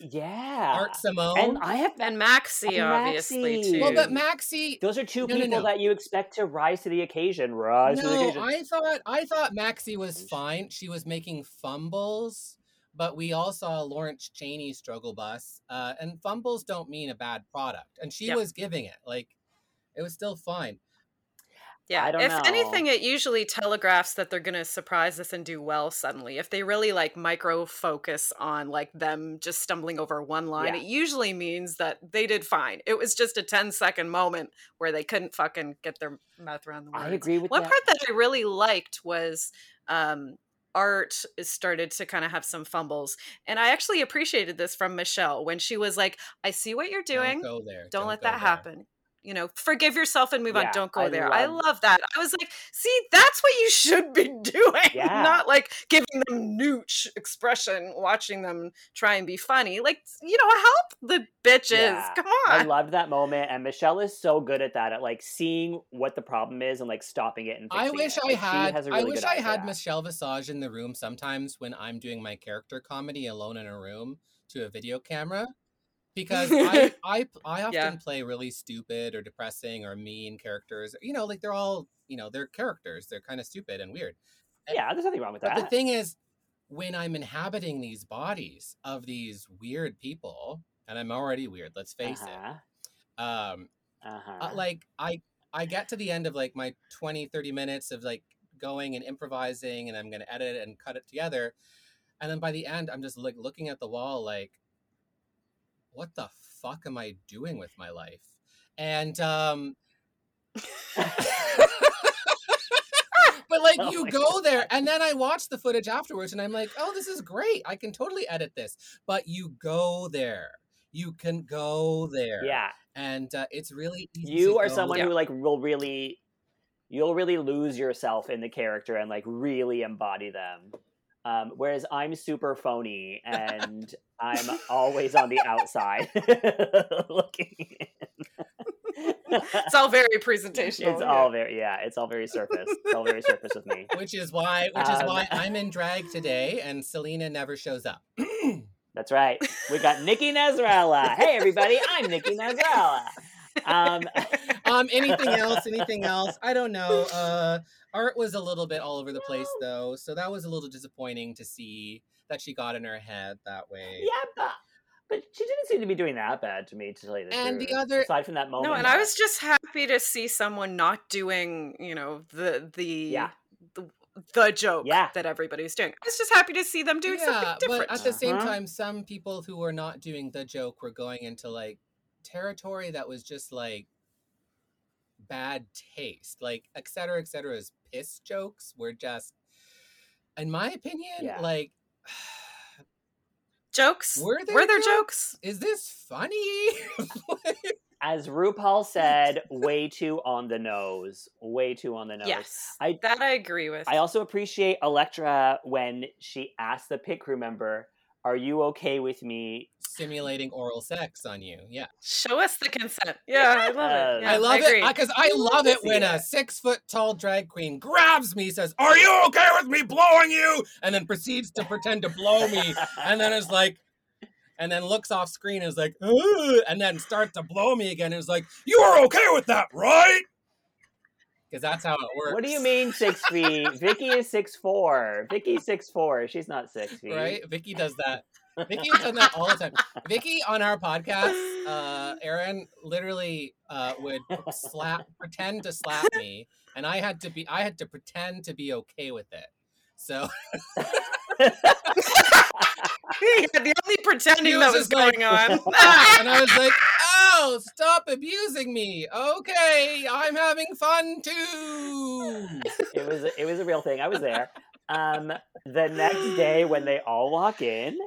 Art Simone. and I have And Maxi, And obviously, Maxi. too. well, but Maxi. those are two No, no, people no. that you expect to rise to the occasion. Rise to the No, occasion. I thought I thought Maxi was fine. She was making fumbles, but we all saw Lawrence Chaney struggle bus, uh, and fumbles don't mean a bad product. And she Yep. was giving it like it was still fine. Yeah, I don't if know. anything, it usually telegraphs that they're gonna surprise us and do well suddenly. If they really like micro focus on like them just stumbling over one line, Yeah. it usually means that they did fine. It was just a 10 second moment where they couldn't fucking get their mouth around the words. I agree with One that. part that I really liked was um art started to kind of have some fumbles and i actually appreciated this from michelle when she was like i see what you're doing Don't go there. don't, let that there. happen you know forgive yourself and move Yeah, on don't go I there i love- love that i was like see that's what you should be doing Yeah. not like giving them nooch expression watching them try and be funny like you know help the bitches Yeah, come on. I loved that moment, and Michelle is so good at that, at like seeing what the problem is and like stopping it. And I wish it. I Like, had. a I really wish I had. Michelle Visage in the room sometimes when I'm doing my character comedy alone in a room to a video camera, because I I I often Yeah. play really stupid or depressing or mean characters. You know, like they're all you know they're characters. They're kind of stupid and weird. Yeah, there's nothing wrong with But that. the thing is, when I'm inhabiting these bodies of these weird people, and I'm already weird. Let's face uh-huh. it. Um, Uh-huh. uh, like I I get to the end of like my 20 30 minutes of like going and improvising and I'm going to edit it and cut it together and then by the end I'm just like looking at the wall like what the fuck am I doing with my life? And um but like Oh you go there and then I watch the footage afterwards and I'm like oh this is great. I can totally edit this. But you go there. You can go there. Yeah, and uh, it's really easy you are someone Yeah. who like will really, you'll really lose yourself in the character and like really embody them. Um, whereas I'm super phony and I'm always on the outside looking. in. it's all very presentational it's yeah. all very yeah, it's all very surface. It's all very surface with me. which is why which is Um, why I'm in drag today and Selena never shows up. That's right. We got Nikki Nasrallah. Hey everybody, I'm Nikki Nasrallah. Um, um anything else anything else I don't know uh art was a little bit all over the place though so that was a little disappointing to see that she got in her head that way yeah, but, but she didn't seem to be doing that bad to me, to tell you the And the other- aside from that moment, No, and I was just happy to see someone not doing, you know, the the Yeah. the, the joke Yeah. that everybody's doing. I was just happy to see them doing something different. But at the same Uh-huh. time, some people who were not doing the joke were going into like territory that was just like bad taste. Like et cetera, et cetera's piss jokes were just in my opinion, Yeah. like jokes? Were there Were there jokes? jokes? is this funny? As RuPaul said, way too on the nose. Way too on the nose. Yes. I- that I agree with. I also appreciate Elektra when she asked the pit crew member, Are you okay with me? Simulating oral sex on you. Yeah. Show us the consent. Yeah, I love Uh, it. Yeah, I love agree. it because I, love love to it see when a six foot tall drag queen grabs me, says, Are you okay with me blowing you? And then proceeds to pretend to blow me. And then is like, and then looks off screen and is like, and then starts to blow me again. And is like, You are okay with that, right? Because that's how it works. What do you mean six feet? Vicky is six four. Vicky's six four. She's not six feet. Right? Vicky does that. Vicky has done that all the time. Vicky on our podcast, uh, Erin literally uh, would slap, pretend to slap me, and I had to be, I had to pretend to be okay with it. So Yeah, the only pretending that was was just like, going on. and I was like, "Oh, stop abusing me! Okay, I'm having fun too." it was it was a real thing. I was there. Um, the next day when they all walk in,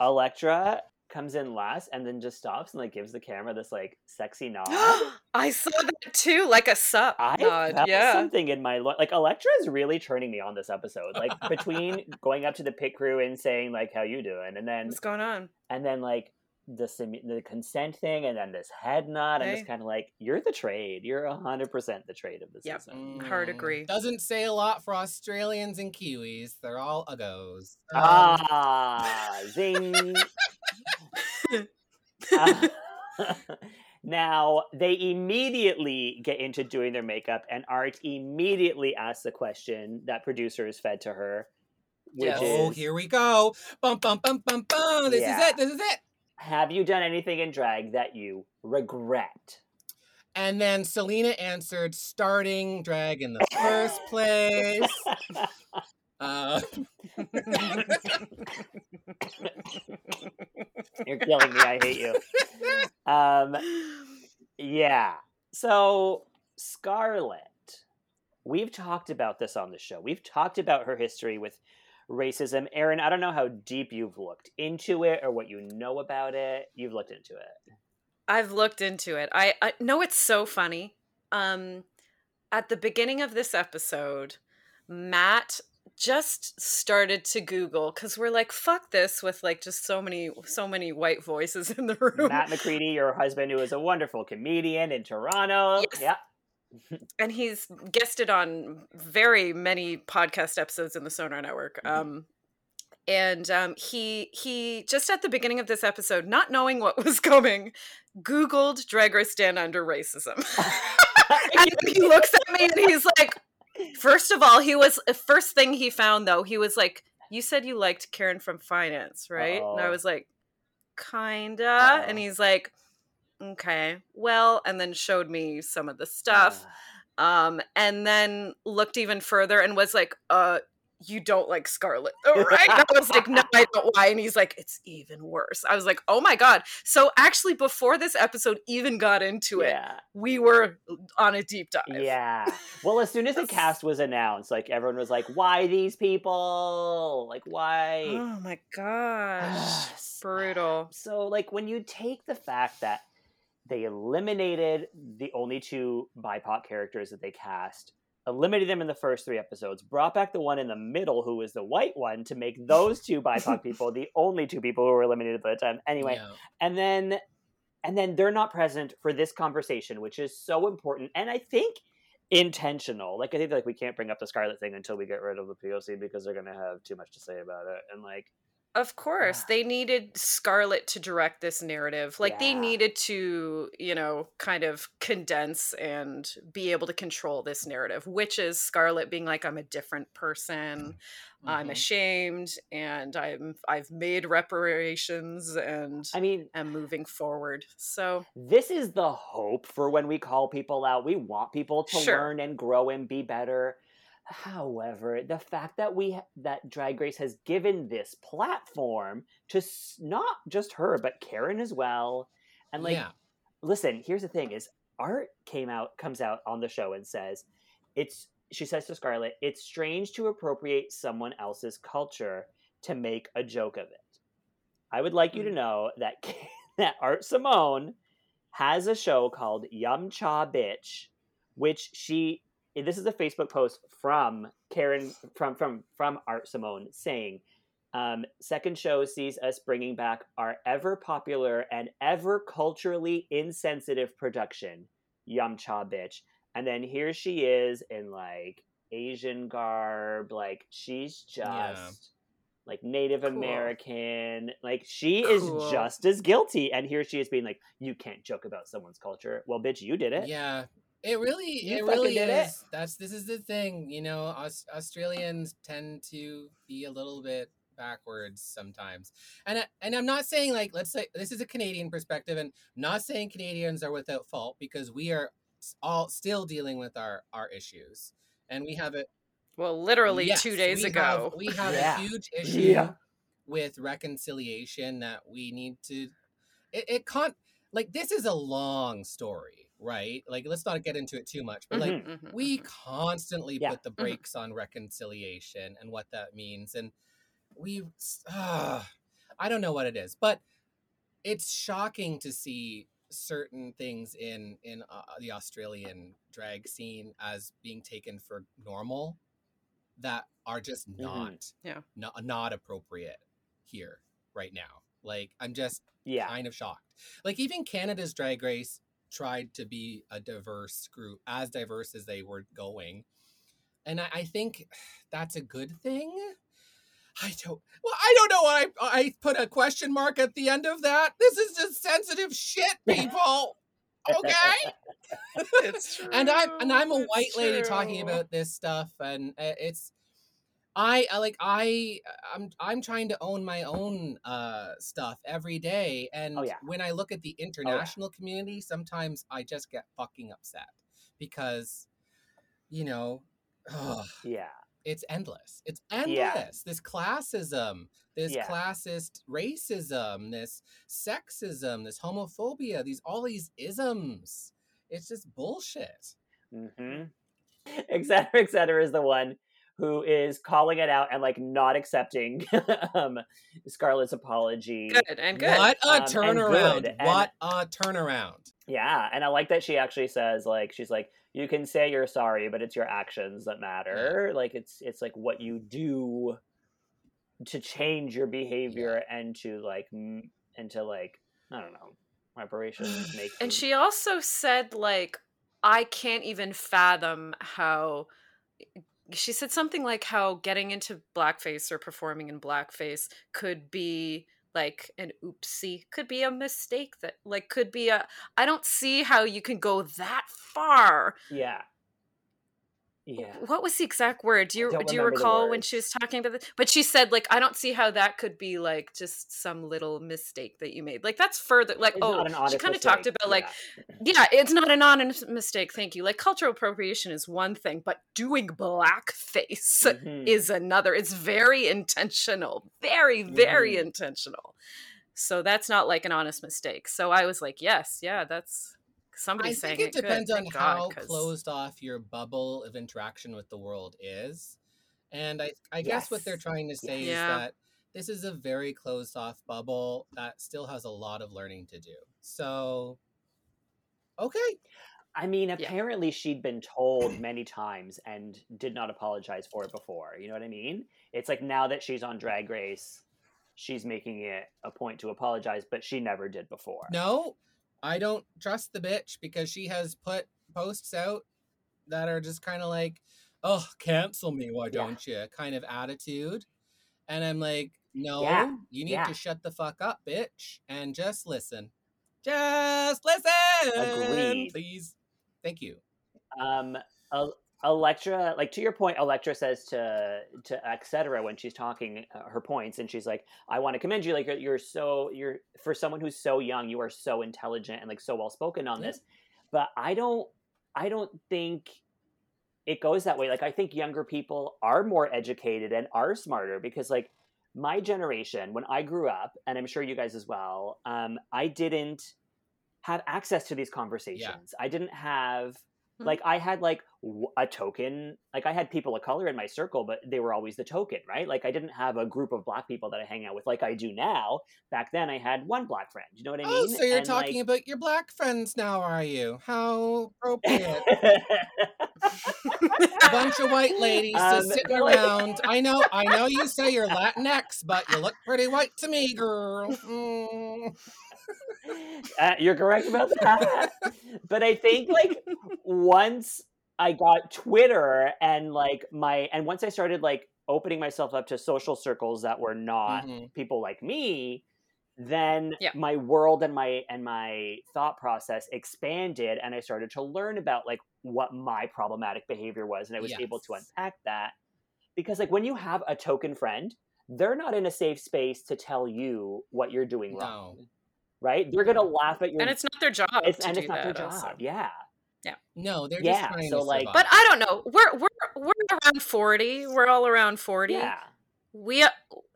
Elektra comes in last and then just stops and like gives the camera this like sexy nod. I saw that too, like a sup I nod. felt Yeah. something in my lo- like Elektra is really turning me on this episode. Like between going up to the pit crew and saying like how you doing, and then What's going on? and then like the simu- the consent thing, and then this head nod. I'm just kind of like you're the trade. You're hundred percent the trade of this Yep. season. Hard Mm, agree. Doesn't say a lot for Australians and Kiwis. They're all uggos. Um, Ah, zing. Uh, now they immediately get into doing their makeup, and Art immediately asks the question that producers fed to her, which Yes. Oh, here we go. Bum bum bum bum bum. This Yeah. is it. This is it. "Have you done anything in drag that you regret?" And then Selena answered, starting drag in the first place. Uh, You're killing me. I hate you. Um, yeah. So Scarlet, we've talked about this on the show. We've talked about her history with racism. Erin, I don't know how deep you've looked into it or what you know about it. You've looked into it. I've looked into it. I, I know it's so funny. Um, at the beginning of this episode, Matt just started to Google because we're like, "Fuck this!" with like just so many, so many white voices in the room. Matt McCready, your husband, who is a wonderful comedian in Toronto. Yes. Yeah. and he's guested on very many podcast episodes in the Sonar Network. Mhm. Um, and um, he he just at the beginning of this episode, not knowing what was coming, Googled "Drag Race Stand Under Racism," and then he looks at me and he's like, first of all, he was first thing he found though, he was like, "You said you liked Karen from Finance, right?" And I was like, "Kinda," Uh-oh. and he's like. Okay, well, and then showed me some of the stuff um and then looked even further and was like uh you don't like scarlet right i was like no i don't why and he's like it's even worse i was like oh my god so actually before this episode even got into it Yeah. we were on a deep dive Yeah. Well, as soon as the cast was announced, like everyone was like, "Why these people? Like, why?" oh my gosh brutal So, like, when you take the fact that they eliminated the only two BIPOC characters that they cast, eliminated them in the first three episodes, brought back the one in the middle who was the white one to make those two BIPOC people the only two people who were eliminated by the time. Anyway, yeah. and then and then they're not present for this conversation which is so important and i think intentional like i think like we can't bring up the scarlet thing until we get rid of the poc because they're going to have too much to say about it and like Of course, Yeah. they needed Scarlet to direct this narrative. Like they needed to, you know, kind of condense and be able to control this narrative, which is Scarlet being like, I'm a different person. I'm Mhm. ashamed and I'm I've made reparations and i mean I'm moving forward. So this is the hope for when we call people out we want people to Sure. learn and grow and be better However, the fact that we that Drag Race has given this platform to s- not just her but Karen as well, and like, yeah. listen, here's the thing: is Art came out comes out on the show and says it's she says to Scarlet, it's strange to appropriate someone else's culture to make a joke of it. I would like you to mm. know that that Art Simone has a show called Yum Cha Bitch, which she this is a Facebook post from Karen from from from Art Simone saying, um, second show sees us bringing back our ever popular and ever culturally insensitive production, Yum Cha Bitch. And then here she is in like Asian garb, like she's just Yeah. like Native Cool. American. Like she Cool. is just as guilty. And here she is being like, You can't joke about someone's culture. Well, bitch, you did it. Yeah. It really, You it really did it. is. That's this is the thing, you know. Aus- Australians tend to be a little bit backwards sometimes, and I, and I'm not saying like let's say this is a Canadian perspective, and not saying Canadians are without fault because we are all still dealing with our our issues, and we have it Well, literally Yes, two days we ago. have, we have Yeah. a huge issue Yeah. with reconciliation that we need to. It, it can't like this is a long story, right? Like let's not get into it too much, but like Mhm. Mhm, we mhm. constantly Yeah. put the brakes on reconciliation and what that means, and we. Uh, I don't know what it is, but it's shocking to see certain things in in uh, the Australian drag scene as being taken for normal that are just Mhm. not Yeah. not, not appropriate here right now. Like I'm just Yeah. kind of shocked. Like even Canada's drag race tried to be a diverse group, as diverse as they were going. And I, I think that's a good thing. I don't well, I don't know why I, I put a question mark at the end of that. This is just sensitive shit, people. Okay? It's true. and I'm and I'm a true, white it's lady talking about this stuff, and uh, it's I, I like I I'm I'm trying to own my own uh stuff every day, and Oh, yeah. when I look at the international community, sometimes I just get fucking upset because you know. ugh, Yeah. it's endless. It's endless. Yeah. This classism, this Yeah. classist racism, this sexism, this homophobia, these all these isms. It's just bullshit. hmm Et cetera, et cetera is the one who is calling it out and like not accepting um, Scarlet's apology. Good and good. What a Um, and turnaround. good, and- What a turnaround. Yeah, and I like that she actually says like she's like you can say you're sorry, but it's your actions that matter. Like it's it's like what you do to change your behavior and to like m- and to like I don't know reparations make And she also said, like, I can't even fathom how. She said something like how getting into blackface or performing in blackface could be like an oopsie, could be a mistake that, like, could be a. I don't see how you can go that far. yeah yeah What was the exact word? Do you don't you recall when she was talking about this? But she said, like, I don't see how that could be like just some little mistake that you made. Like that's further like It's oh she kind of talked about like yeah. yeah, it's not an honest mistake. Thank you. Like cultural appropriation is one thing, but doing blackface Mhm. is another. It's very intentional, very, very Mhm. intentional. So that's not like an honest mistake. So I was like, yes, yeah, that's I somebody's saying think it Good, depends on thank God, how 'cause- closed off your bubble of interaction with the world is. And I, I guess what they're trying to say Yeah. is that this is a very closed off bubble that still has a lot of learning to do. So, okay. I mean, Yeah. apparently she'd been told many times and did not apologize for it before. You know what I mean? It's like now that she's on Drag Race, she's making it a point to apologize, but she never did before. No, I don't trust the bitch because she has put posts out that are just kind of like, oh, cancel me, why don't you? kind of attitude. And I'm like, no, Yeah, you need yeah. to shut the fuck up, bitch, and just listen. Just listen, Agreed. please. Thank you. Um, Elektra, like to your point, Elektra says to to etc. when she's talking uh, her points, and she's like, "I want to commend you. Like you're, you're so you're for someone who's so young, you are so intelligent and like so well spoken on Yeah. this." But I don't, I don't think it goes that way. Like I think younger people are more educated and are smarter because like my generation, when I grew up, and I'm sure you guys as well, um, I didn't have access to these conversations. I didn't have Hmm. like I had like a token. Like I had people of color in my circle, but they were always the token, right? Like I didn't have a group of black people that I hang out with like I do now. Back then, I had one black friend. You know what I mean? Oh, so you're And, talking like- about your black friends now, are you? How appropriate. a bunch of white ladies Um, just sitting like- around. I know, I know you say you're Latinx, but you look pretty white to me, girl. Mm. Uh, you're correct about that. but I think like once I got Twitter and like my and once I started like opening myself up to social circles that were not Mhm. people like me, then Yeah. my world and my and my thought process expanded and I started to learn about like what my problematic behavior was and I was able to unpack that. Because like when you have a token friend, they're not in a safe space to tell you what you're doing wrong No, right? They're gonna laugh at your and it's not their job it's, to and do it's not their job. also. Yeah, no, they're Yeah, just trying so, to like- survive. But I don't know. We're we're we're around forty. We're all around forty. yeah. We uh,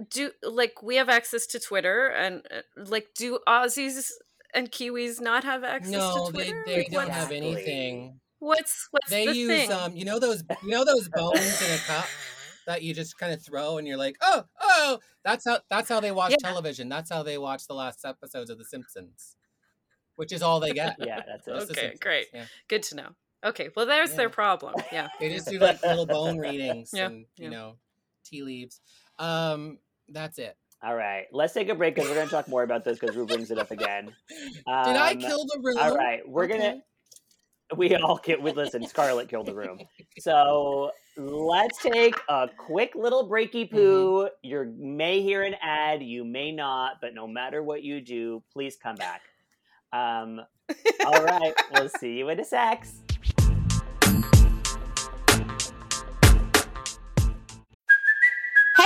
do like we have access to Twitter, and uh, like do Aussies and Kiwis not have access no, to they, Twitter? they Like, don't have anything. What's what's They the use thing? um, you know those, you know those bones in a cup that you just kind of throw, and you're like, oh, oh. That's how that's how they watch Yeah. television. That's how they watch the last episodes of The Simpsons, which is all they get. Yeah, that's it. Okay, great. Yeah. Good to know. Okay, well there's Yeah. their problem. Yeah. They just do like little bone readings Yeah, and you know tea leaves. Um, that's it. All right, let's take a break because we're gonna talk more about this because Rue brings it up again. Did I Um, kill the room? All right, we're gonna. We all get. We listen. Scarlet killed the room. So let's take a quick little breaky poo. You may hear an ad, you may not, but no matter what you do, please come back. Um, all right, we'll see you in a sec.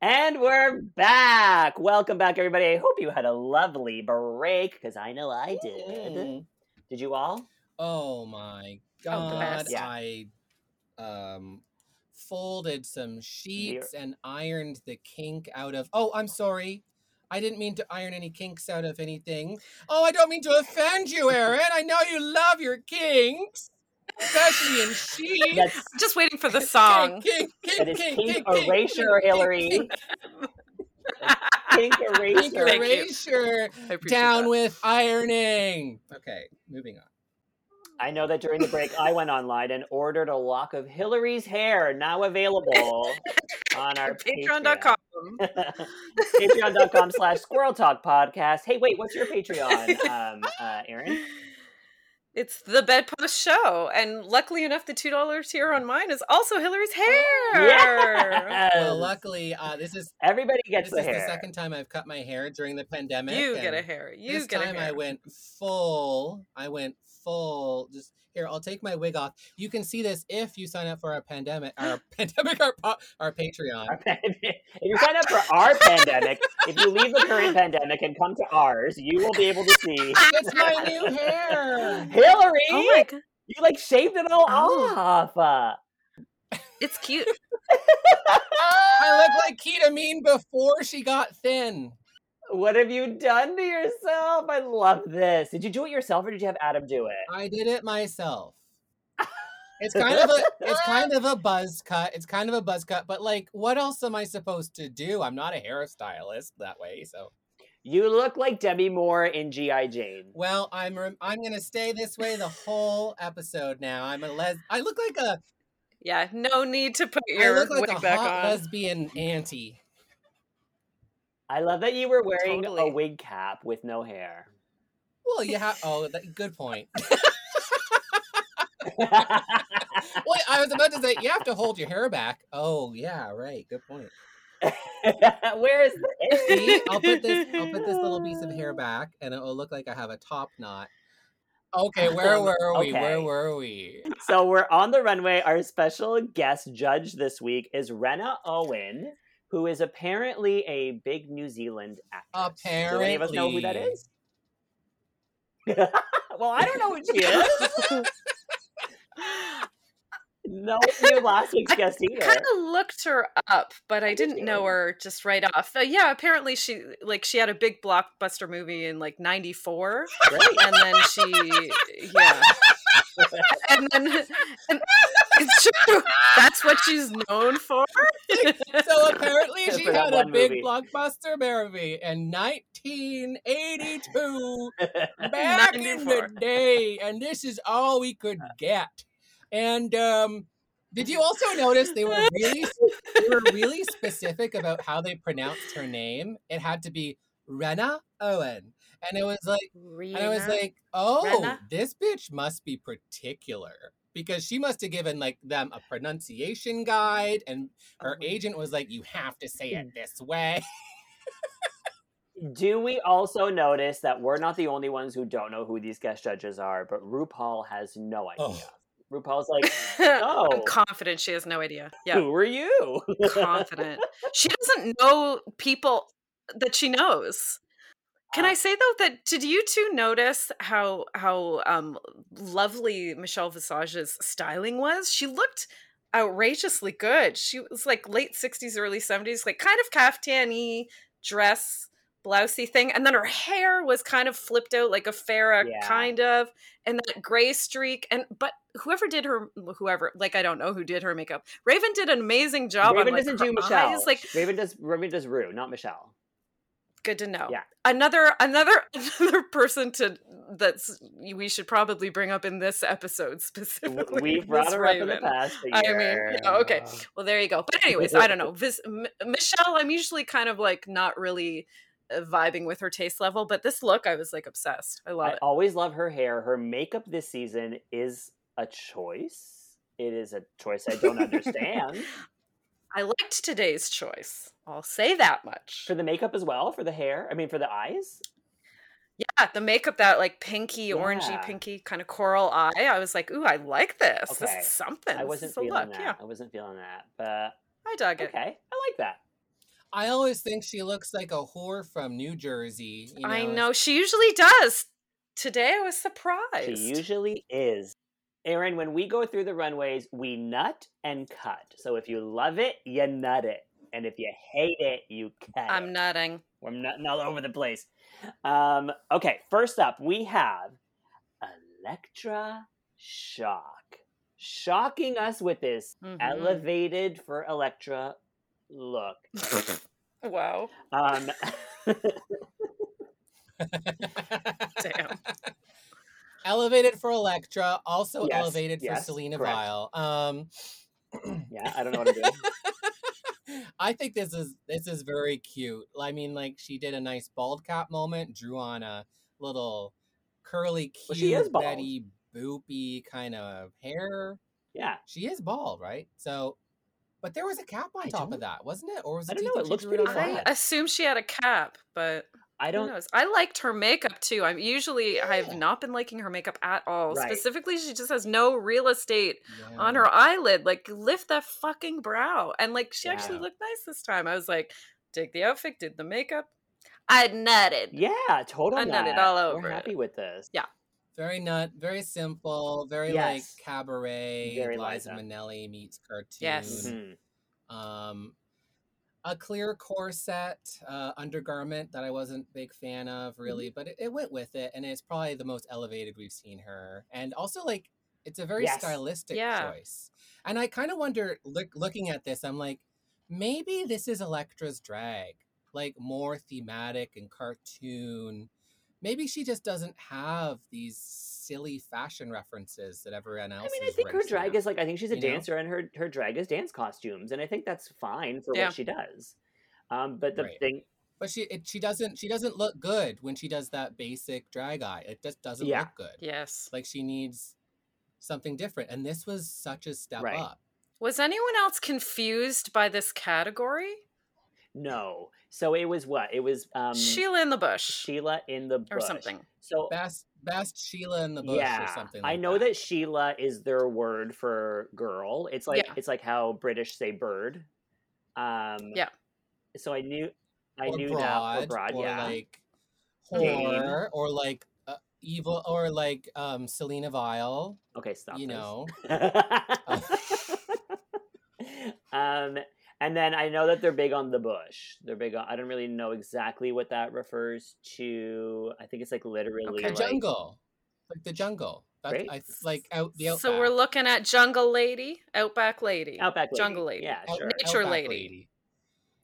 And we're back. Welcome back, everybody. I hope you had a lovely break because I know I did. Mm. Did you all? Oh my Oh, god! best. Yeah. I um folded some sheets and ironed the kink out of. Oh, I'm sorry. I didn't mean to iron any kinks out of anything. Oh, I don't mean to offend you, Erin. I know you love your kinks, especially in sheets. That's Just waiting for the song. Kink, kink, that kink, is kink, erasure, kink, Hillary. kink, Kink Kink erasure. Thank erasure. Down that. with ironing. Okay, moving on. I know that during the break, I went online and ordered a lock of Hillary's hair, now available on our Patreon. Patreon.com. Patreon.com slash Squirrel Talk Podcast. Hey, wait, what's your Patreon, um, uh, Erin? It's the bedpost show, and luckily enough, the two dollar here on mine is also Hillary's hair. Yes. Well, luckily, uh, this is Everybody gets this the is hair. the second time I've cut my hair during the pandemic. You get a hair. You this get time a hair. I went full. I went full. Just here, I'll take my wig off. You can see this if you sign up for our pandemic, our pandemic, our pa- our Patreon. Our pan- if you sign up for our pandemic, if you leave the current pandemic and come to ours, you will be able to see It's my new hair. Hillary. Oh my god, You like shaved it all Oh. off. Uh, it's cute. I look like ketamine before she got thin. What have you done to yourself? I love this. Did you do it yourself or did you have Adam do it? I did it myself. It's kind of a it's kind of a buzz cut. It's kind of a buzz cut, but like what else am I supposed to do? I'm not a hairstylist that way, so You look like Demi Moore in G.I. Jane. well, I'm rem- I'm going to stay this way the whole episode now. I'm a les I look like a Yeah, no need to put I your look like wig a back hot on. lesbian auntie. I love that you were wearing a wig cap with no hair. Well, you have oh, that, good point. Well, I was about to say you have to hold your hair back. Oh yeah, right. Good point. Where is the See, I'll put this. I'll put this little piece of hair back, and it will look like I have a top knot. Okay, where Um, were we? Where were we? So we're on the runway. Our special guest judge this week is Rena Owen, who is apparently a big New Zealand actress. Do any of us know who that Apparently. is? well, I don't know who she is. no one knew last week's guest either. kind of looked her up, but I didn't know her just right off. Uh, yeah, apparently she like she had a big blockbuster movie in like '94, Great. and then she yeah, and then and it's true. That's what she's known for. So apparently she had a one big movie. blockbuster movie in 1982, back in the day, and this is all we could get. And um, did you also notice they were really they were really specific about how they pronounced her name? It had to be Rena Owen, and it was like. And I was like, oh, Rena? this bitch must be particular because she must have given like them a pronunciation guide and her Oh. agent was like, you have to say it hmm. this way. Do we also notice that we're not the only ones who don't know who these guest judges are, but RuPaul has no oh. idea. Oh. RuPaul's like, I'm Oh. confident she has no idea. Yeah, who are you? confident. She doesn't know people that she knows. Can Uh, I say though that did you two notice how how um lovely Michelle Visage's styling was? She looked outrageously good. She was like late 60s, early 70s, like kind of caftan-y dress, blousey thing, and then her hair was kind of flipped out like a Farrah Yeah. kind of, and that gray streak. And but whoever did her whoever, like I don't know who did her makeup. Raven did an amazing job Raven on doesn't her do Michelle. eyes, like Raven does Raven does Rue, not Michelle. Good to know Yeah. another another another person to that's we should probably bring up in this episode specifically We've brought her up in the Raven. past. I mean, yeah, okay. well there you go but anyways i don't know Vis- M- michelle i'm usually kind of like not really uh, vibing with her taste level but this look i was like obsessed i love it. I it always love her hair. Her makeup this season is a choice. It is a choice I don't understand. I liked today's choice i'll say that much For the makeup as well, for the hair. I mean, for the eyes. yeah the makeup that like pinky orangey pinky kind of coral eye i was like ooh i like this this is something I wasn't is a feeling look. that. yeah I wasn't feeling that. But i dug it okay, I like that. I always think she looks like a whore from New Jersey. You know, I know she usually does. Today I was surprised. She usually is. Erin, when we go through the runways, we nut and cut. So if you love it, you nut it. And if you hate it, you cut I'm it. nutting. We're nutting all over the place. Um, okay, first up, we have Elektra Shock. Shocking us with this Mhm. elevated for Elektra look. Wow. Um, Damn. Elevated for Elektra, also Yes, elevated for yes, Selena correct. Vile. Um, yeah, I don't know what I'm doing. I think this is this is very cute. I mean, like she did a nice bald cap moment, drew on a little curly, cute Well, she is bald. Betty boopy kind of hair. Yeah. She is bald, right? So, but there was a cap on I top don't- of that, wasn't it? Or was it? I do don't know, it looks pretty on flat. I assume she had a cap, but I don't. knows? I liked her makeup too. I'm usually I have not been liking her makeup at all. Right. Specifically, she just has no real estate on her eyelid. Like lift that fucking brow. And like she actually looked nice this time. I was like, dig the outfit, did the makeup. I nutted. Yeah, total I nutted nut. all over. We're over it. happy with this. Yeah. Very nut, very simple, very Yes. like cabaret. Very Liza Liza. Minnelli meets cartoon. Yes. Mhm. Um, a clear corset uh, undergarment that I wasn't a big fan of Mm-hmm. really, but it, it went with it, and it's probably the most elevated we've seen her. And also, like, it's a very Yes. stylistic Yeah. choice. And I kind of wonder, look, looking at this, I'm like, maybe this is Elektra's drag, like more thematic and cartoon. Maybe she just doesn't have these silly fashion references that everyone else. I mean, I think her drag up. is like I think she's a you know? dancer, and her her drag is dance costumes, and I think that's fine for Yeah. what she does. Um, but the Right. thing, But she it, she doesn't she doesn't look good when she does that basic drag eye. It just doesn't Yeah. look good. Yes. Like she needs something different. And this was such a step Right. up. Was anyone else confused by this category? No. So it was what? It was um Sheila in the bush Sheila in the or something. So Best best Sheila in the bush yeah, or something like I know that. Sheila is their word for girl. It's like Yeah. it's like how British say bird. Um Yeah. So I knew I or knew broad, that for broad, or yeah. like Jane. horror, or like uh, evil, or like um Selena Vile. okay, stop. you this. know. um and then I know that they're big on the bush. They're big on I don't really know exactly what that refers to. I think it's like literally Okay. The like jungle, like the jungle. That's Great. I like out the outback. So we're looking at jungle lady, outback lady, Outback lady. jungle lady. Yeah, Out- sure. Nature Outback lady.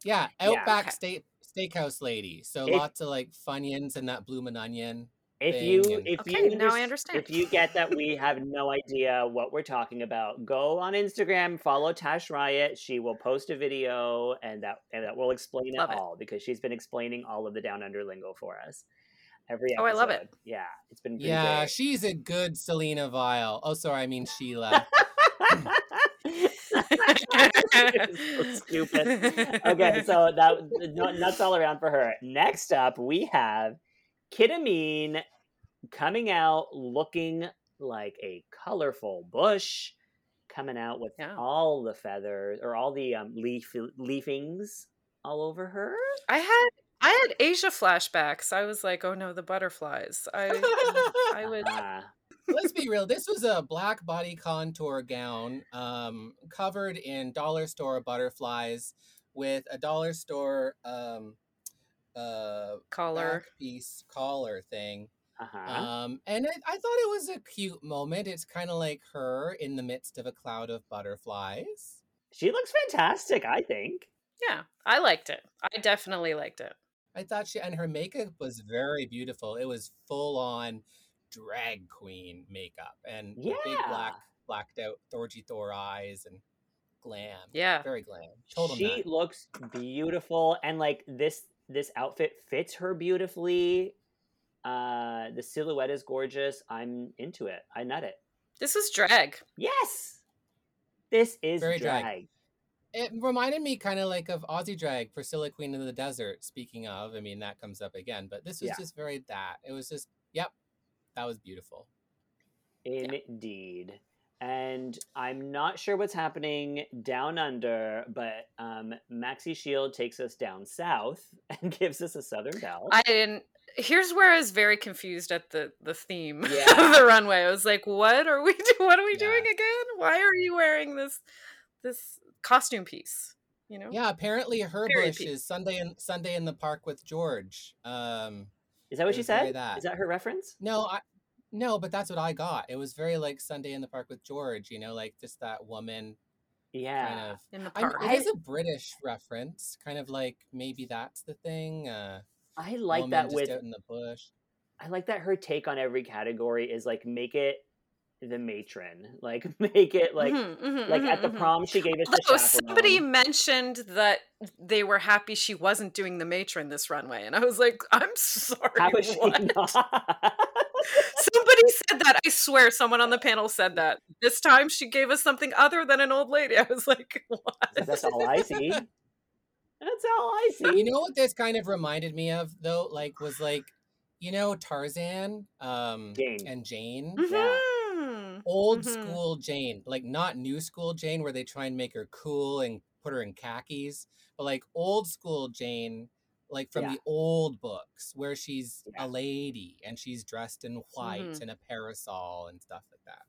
Yeah, Yeah. outback Okay. state steakhouse lady. So If- lots of like funyuns and that bloomin' onion. If you and- if Okay, you now I understand. If you get that we have no idea what we're talking about, go on Instagram, follow Tash Riot. She will post a video and that and that will explain Love it it. all because she's been explaining all of the down under lingo for us. Every episode. Oh, I love it. Yeah, it's been pretty Yeah, great. she's a good Selena Vile. Oh, sorry, I mean Sheila. so stupid. Okay, so that n- nuts all around for her. Next up, we have Kita Mean coming out looking like a colorful bush, coming out with Yeah. all the feathers or all the um, leaf leafings all over her. I had I had Asia flashbacks. I was like, oh no, the butterflies. I I would Ah, Let's be real. This was a black body contour gown, um, covered in dollar store butterflies, with a dollar store um, uh, collar. back piece collar thing. uh-huh. Um, and I, I thought it was a cute moment. It's kind of like her in the midst of a cloud of butterflies. she looks fantastic. I think. Yeah, I liked it. I definitely liked it. I thought she and her makeup was very beautiful. It was full on drag queen makeup and the big black blacked out Thorgy Thor eyes and glam. Yeah. very glam. Total she nut. looks beautiful and like this this outfit fits her beautifully uh the silhouette is gorgeous i'm into it i nut it This is drag. yes this is Very drag, drag. It reminded me kind of like of Aussie drag, Priscilla Queen of the Desert. Speaking of, I mean that comes up again, but this was Yeah. just very that. It was just, yep, that was beautiful. indeed and i'm not sure what's happening down under but um Maxi Shield takes us down south and gives us a southern belle I didn't. Here's where I was very confused at the the theme Yeah. of the runway. I was like, "What are we do? What are we Yeah. doing again? Why are you wearing this this costume piece?" You know? Yeah, apparently her Period bush piece. is Sunday in Sunday in the park with George. Um, is that what it she said that. is that her reference no, I no, but that's what I got. It was very like Sunday in the park with George. You know, like just that woman yeah kind of. In the I, park. it is a British reference, kind of like maybe that's the thing. Uh, i like that with out in the bush. I like that her take on every category is like make it the matron, like make it like Mhm, mhm, like mhm, at the mhm. prom she gave us the Oh, somebody mentioned that they were happy she wasn't doing the matron this runway, and I was like, "I'm sorry." How is she not? Somebody said that. I swear, someone on the panel said that. This time, she gave us something other than an old lady. I was like, "What?" That's all I see. That's all I see. You know what this kind of reminded me of though? Like was like, you know, Tarzan, um, Jane. and Jane. Yeah. Mhm. Old Mhm. school Jane, like not new school Jane, where they try and make her cool and put her in khakis, but like old school Jane, like from Yeah. the old books, where she's Yeah. a lady and she's dressed in white Mhm. and a parasol and stuff like that.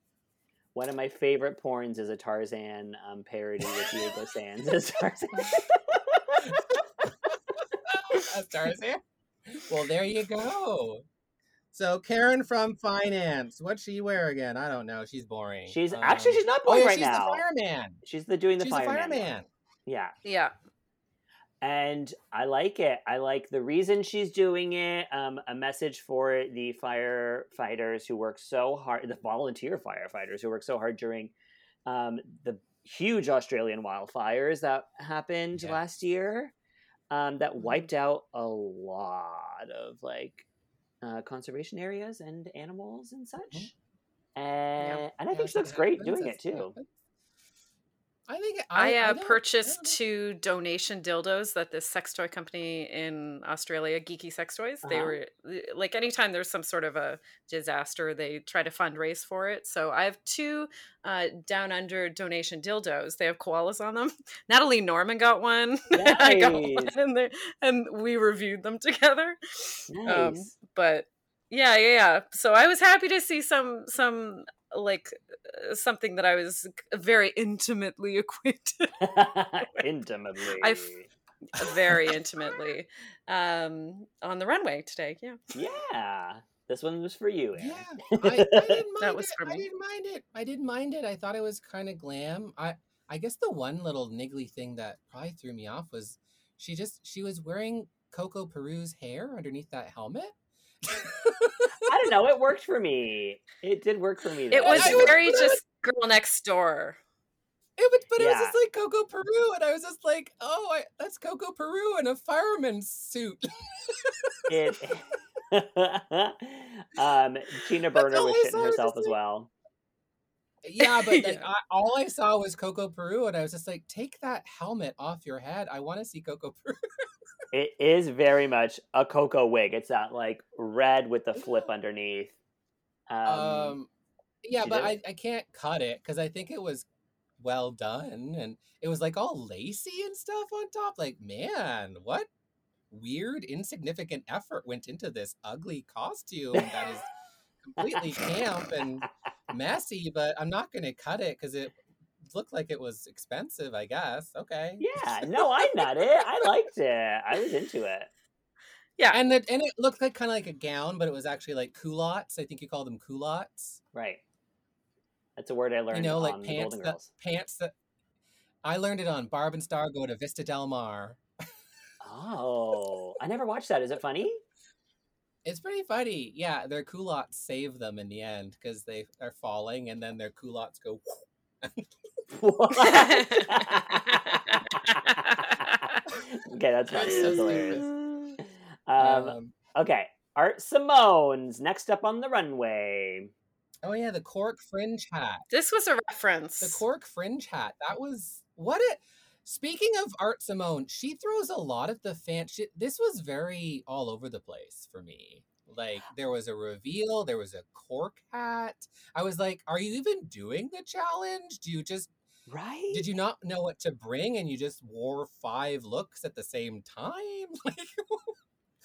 One of my favorite porns is a Tarzan um, parody with Diego Sans as Tarzan. That's Tarzan. well, there you go. So Karen from finance, what's she wear again? I don't know. She's boring. she's actually Um, she's not oh boring yeah, right she's now. the fireman. She's the doing the she's the fireman. one. fireman. Yeah. Yeah. And I like it. I like the reason she's doing it. Um, a message for the firefighters who work so hard, the volunteer firefighters who work so hard during um, the huge Australian wildfires that happened Yeah. last year. Um, that Mhm. wiped out a lot of like uh, conservation areas and animals and such. and, and I Yeah, think she looks great doing it too. I think I, I, uh, I purchased don't two donation dildos that this sex toy company in Australia, Geeky Sex Toys, they Uh-huh. were like anytime there's some sort of a disaster, they try to fundraise for it. So I have two uh, down under donation dildos. They have koalas on them. Natalie Norman got one. I got one, Nice. and, they- and we reviewed them together. Um, but yeah, yeah, yeah. So I was happy to see some some like uh, something that I was very intimately acquainted Intimately. I've- very intimately um on the runway today yeah Yeah. This one was for you, Erin. Yeah, I, I didn't mind That was it. for I didn't mind it. I didn't mind it. I thought it was kind of glam. I I guess the one little niggly thing that probably threw me off was she just she was wearing Coco Peru's hair underneath that helmet. I don't know. It worked for me. It did work for me. it though. was I was- very but I was- just girl next door It was, but it was just like Coco Peru, and I was just like, "Oh, I, that's Coco Peru in a fireman's suit." It. um, Tina Burner was I shitting saw was herself just as like- well. yeah, but like, I, all I saw was Coco Peru, and I was just like, "Take that helmet off your head. I want to see Coco Peru." It is very much a Coco wig. It's that like red with the flip underneath. Um, Um, yeah, but I, I can't cut it because I think it was well done and it was like all lacy and stuff on top. Like, man, what weird, insignificant effort went into this ugly costume that is completely camp and messy, but I'm not going to cut it because it looked like it was expensive, I guess. Okay. yeah, no, I nut it. I liked it. I was into it. yeah And, the, and it looked like kind of like a gown, but it was actually like culottes. I think you call them culottes. Right. That's a word I learned you know, like on the pants that pants that I learned it on Barb and Star go to Vista Del Mar. Oh, I never watched that. Is it funny? It's pretty funny. Yeah, their culottes save them in the end because they are falling and then their culottes go. What? okay, that's funny. That's hilarious. Um, Um, okay, Art Simone's next up on the runway. oh yeah, the cork fringe hat. this was a reference The cork fringe hat. That was what it. Speaking of Art Simone, she throws a lot at the fan. She, this was very all over the place for me. Like there was a reveal, there was a cork hat. I was like, "Are you even doing the challenge? Do you just Right? did you not know what to bring and you just wore five looks at the same time? Like,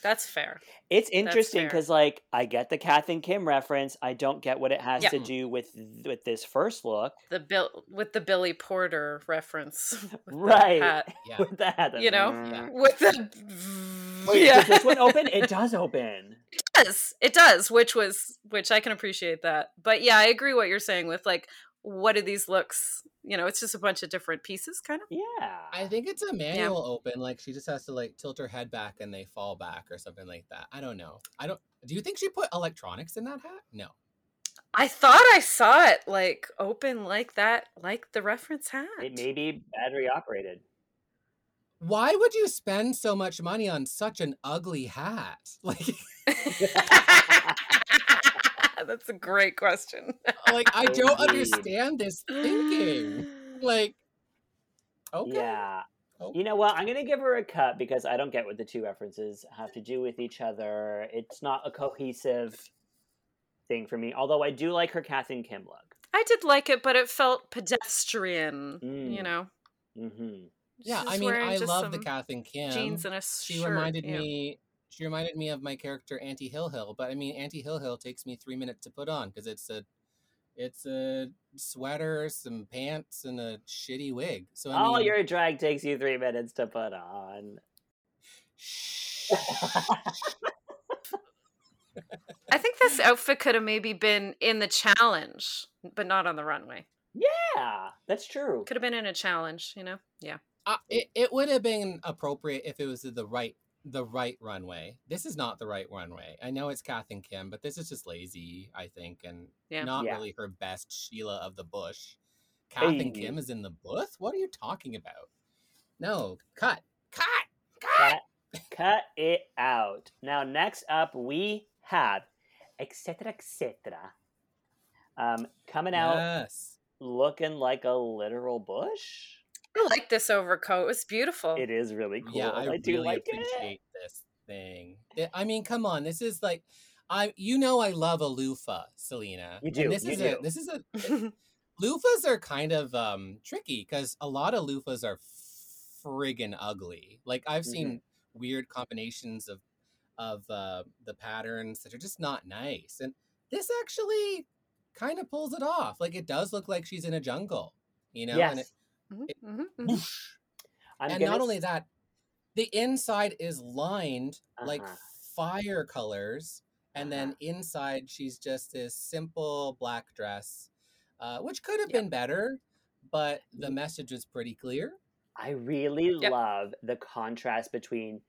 that's fair It's interesting because, like, I get the Kath and Kim reference. I don't get what it has Yeah. to do with with this first look. the bill with the billy porter reference with the Right. hat. yeah. With the hat, You know? Yeah. with the Wait, yeah does this one open? It does open. it does it does which was which i can appreciate that but yeah i agree what you're saying with like what are these looks you know it's just a bunch of different pieces kind of Yeah. I think it's a manual open. Like she just has to like tilt her head back and they fall back or something like that. I don't know. I don't. Do you think she put electronics in that hat? No. i thought i saw it like open like that like the reference hat It may be battery operated. Why would you spend so much money on such an ugly hat? Like, that's a great question like I don't Indeed. understand this thinking. Like, okay. Yeah. Oh. You know what? I'm gonna give her a cut because I don't get what the two references have to do with each other. It's not a cohesive thing for me. Although I do like her Kath and Kim look. i did like it but it felt pedestrian you Mm. know Mm-hmm. Yeah, I mean, I love the some Kath and Kim. jeans and a she shirt, reminded yeah. me. She reminded me of my character Auntie Hill Hill, but I mean, Auntie Hill Hill takes me three minutes to put on because it's a, it's a sweater, some pants, and a shitty wig. So I All mean, your drag takes you three minutes to put on. i think this outfit could have maybe been in the challenge but not on the runway yeah, that's true. could have been in a challenge you know yeah Uh, it, it would have been appropriate if it was the right the right runway. This is not the right runway. I know it's Kath and Kim, but this is just lazy, I think, and Yeah. not Yeah. really her best Sheila of the Bush. Kath and Kim is in the booth? What are you talking about? No, cut. Cut. Cut, cut it out. Now, next up, we have etc. etc. Um, coming out Yes. looking like a literal bush. I like this overcoat. It's beautiful. It is really cool. Yeah, I, I, do really like it. this thing. I mean, come on, this is like, I you know I love a loofah, Selena. You And do, this you is do. a this is a loofahs are kind of um tricky because a lot of loofahs are friggin' ugly. Like I've Mm-hmm. seen weird combinations of of uh, the patterns that are just not nice, and this actually kind of pulls it off. Like it does look like she's in a jungle, you know. yes. And it, Mhm, mhm, mhm. whoosh, I'm and gonna not only that, the inside is lined like Uh-huh. fire colors, and then inside she's just this simple black dress, uh, which could have Yep. been better, but the message was pretty clear. I really Yep. love the contrast between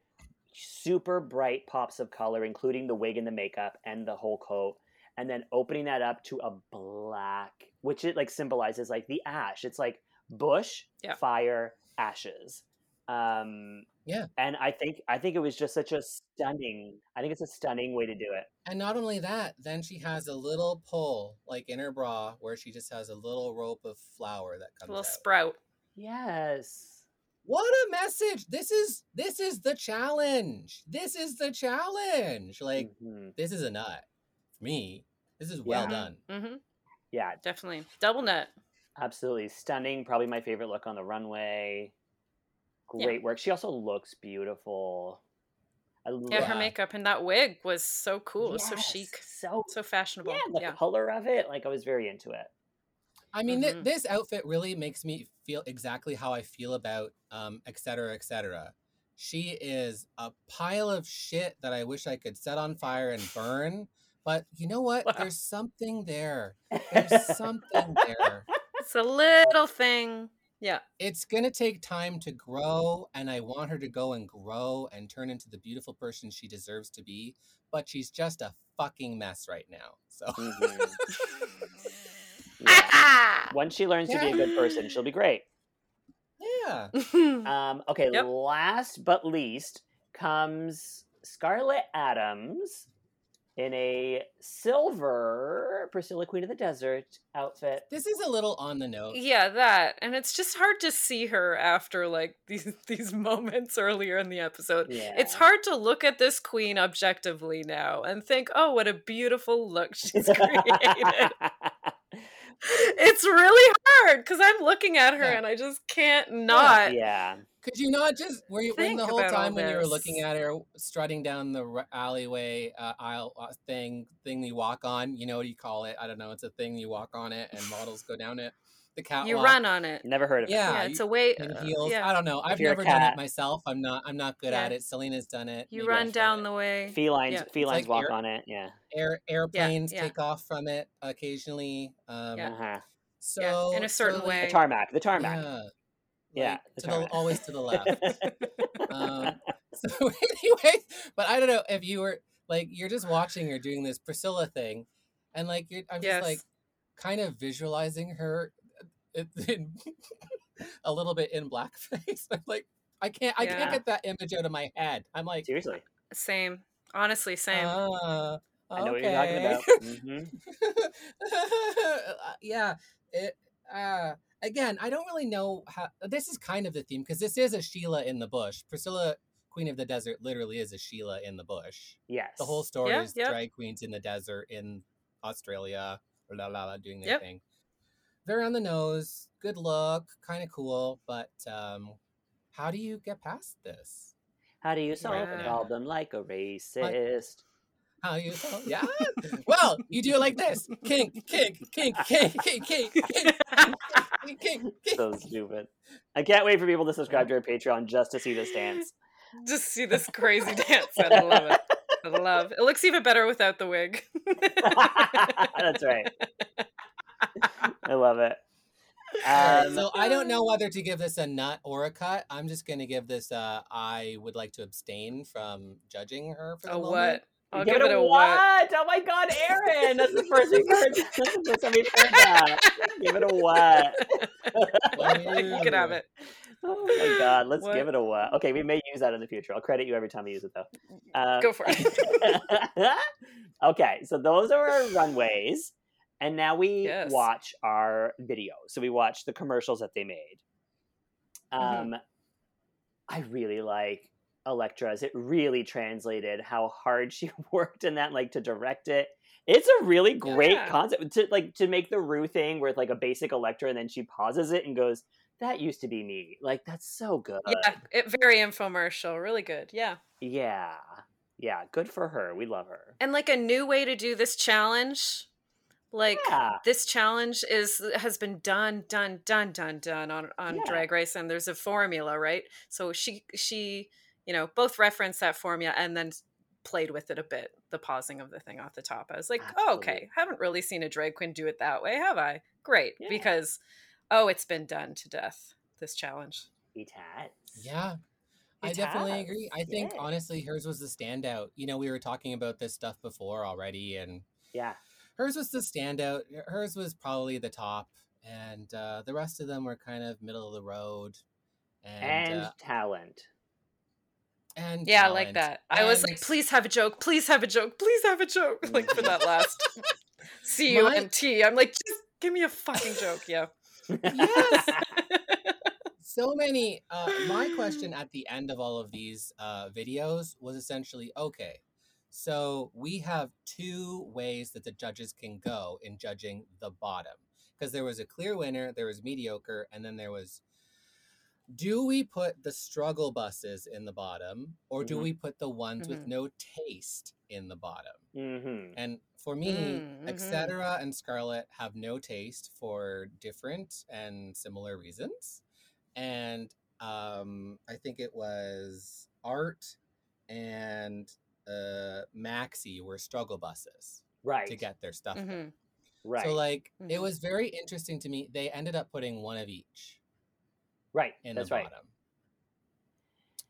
super bright pops of color, including the wig and the makeup and the whole coat, and then opening that up to a black, which it like symbolizes like the ash. It's like bush, Yeah. fire, ashes. Um, Yeah. and I think I think it was just such a stunning. I think it's a stunning way to do it. And not only that, then she has a little pull, like in her bra, where she just has a little rope of flower that A comes little out. sprout. Yes. What a message! This is this is the challenge. This is the challenge. Like Mhm. this is a nut for me. This is well Yeah. done. hmm Yeah, Definitely. Double nut. Absolutely stunning. Probably my favorite look on the runway. Yeah. Great work. She also looks beautiful. I love Yeah, her makeup and that wig was so cool. It was so chic. So So fashionable. yeah, the Yeah. color of it. Like I was very into it. I mean, thi- Mhm. this outfit really makes me feel exactly how I feel about um, et cetera, et cetera. She is a pile of shit that I wish I could set on fire and burn. But you know what? Wow. There's something there. There's something there. It's a little thing. Yeah. It's going to take time to grow, and I want her to go and grow and turn into the beautiful person she deserves to be. But she's just a fucking mess right now. So, Mhm. Yeah. Once she learns to be a good person, she'll be great. yeah. Um, okay, Yep. last but least comes Scarlet Adams in a silver Priscilla Queen of the Desert outfit. This is a little on the nose. yeah, that. And it's just hard to see her after like these these moments earlier in the episode. Yeah. It's hard to look at this queen objectively now and think, "Oh, what a beautiful look she's created." it's really hard because I'm looking at her Yeah. and I just can't not. yeah. Could you not just were you when the whole time when you were looking at her strutting down the alleyway uh, aisle uh, thing thing you walk on? You know what do you call it? I don't know. It's a thing you walk on it and models go down it. The catwalk. You run on it. Never heard of it. Yeah, Yeah, it's you- a way. in uh, heels. yeah. I don't know. I've never done it myself. I'm not. I'm not good Yeah. at it. Selena's done it. You Maybe run down it. the way. Felines, Yeah. felines like walk air- on it. Yeah. Air airplanes yeah. take off from it occasionally. Um, Yeah. Uh-huh. So in a certain so, way. The tarmac. The tarmac. Yeah. Yeah, like, the to the, always to the left. um, so anyway, but I don't know if you were like you're just watching her doing this Priscilla thing, and like you're, I'm just like kind of visualizing her in, in- a little bit in blackface. I'm like, I can't, I Yeah. can't get that image out of my head. I'm like, Seriously. Same. Honestly, same. Uh, I know what you're talking okay. about. hmm Uh, yeah. It, uh, again, I don't really know how this is kind of the theme because this is a Sheila in the bush. Priscilla, Queen of the Desert, literally is a Sheila in the bush. Yes. The whole story yeah, is yep. drag queens in the desert in Australia, la la la, doing their yep. thing. Very on the nose, good look, kind of cool, but um, how do you get past this? How do you solve yeah. a problem like a racist? But- how you felt. Yeah. well, you do it like this. Kink, kink, kink, kink, kink, kink, kink. so stupid. I can't wait for people to subscribe to our Patreon just to see this dance. Just see this crazy dance. I love it. I love. It looks even better without the wig. That's right. I love it. Um, so I don't know whether to give this a nut or a cut. I'm just going to give this. Uh, I would like to abstain from judging her for the A moment. what? I'll give, give, it, a what? what. Oh my god, Erin! That's the first we've heard. That's the first time we've heard that. Give it a what? you can have it. Oh my god, let's What? give it a what? Okay, we may use that in the future. I'll credit you every time I use it though. Uh, Go for it. okay, so those are our runways. And now we Yes. watch our video. So we watch the commercials that they made. Um, Mhm. I really like Elektra's. It really translated how hard she worked in that, like to direct it. It's a really great Yeah. concept to like to make the Ru thing where it's like a basic Elektra and then she pauses it and goes, "That used to be me." Like that's so good. yeah, it very infomercial, really good. Yeah. yeah, yeah. Good for her. We love her. And like a new way to do this challenge. Like Yeah. this challenge is has been done, done, done, done, done on on Yeah. Drag Race, and there's a formula, right? So she she you know both referenced that formula and then played with it a bit, the pausing of the thing off the top. I was like, oh, okay, Absolutely. haven't really seen a drag queen do it that way, have I? Great, Yeah. because oh, it's been done to death. This challenge. It has. Yeah. I It definitely has, agree. I think yeah. honestly hers was the standout. You know, we were talking about this stuff before already and Yeah. hers was the standout. Hers was probably the top and uh, the rest of them were kind of middle of the road and And, uh, talent. And Yeah, I like talent. that. I was like, please have a joke, please have a joke, please have a joke. Like for that last C U M T. I'm like, just give me a fucking joke. Yeah. Yes. so many uh my question at the end of all of these uh videos was essentially okay so we have two ways that the judges can go in judging the bottom because there was a clear winner there was mediocre and then there was do we put the struggle buses in the bottom or do Mhm. we put the ones Mhm. with no taste in the bottom hmm and for me, Mm, mhm. etc. and scarlet have no taste for different and similar reasons. And um, I think it was Art and uh, Maxi were struggle buses Right. to get their stuff. done. Mhm. right. So like it Mhm. was very interesting to me. They ended up putting one of each right. in That's the right. bottom.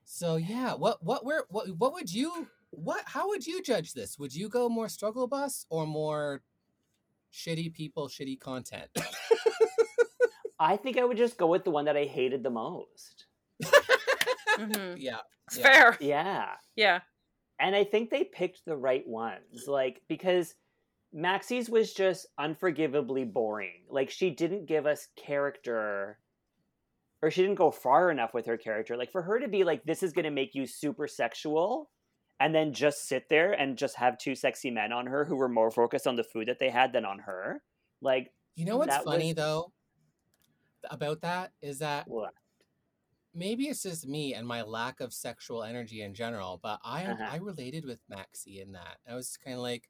So yeah, what what were what what would you what how would you judge this? Would you go more struggle bus or more shitty people, shitty content? I think I would just go with the one that I hated the most. Mhm. yeah. It's Yeah. fair. Yeah. Yeah. And I think they picked the right ones. Like, because Maxi's was just unforgivably boring. Like, she didn't give us character, or she didn't go far enough with her character. Like, for her to be like, this is going to make you super sexual, and then just sit there and just have two sexy men on her who were more focused on the food that they had than on her. Like, You know what's funny was- though about that is that what? maybe it's just me and my lack of sexual energy in general, but I Uh-huh. I related with Maxi in that. I was kind of like,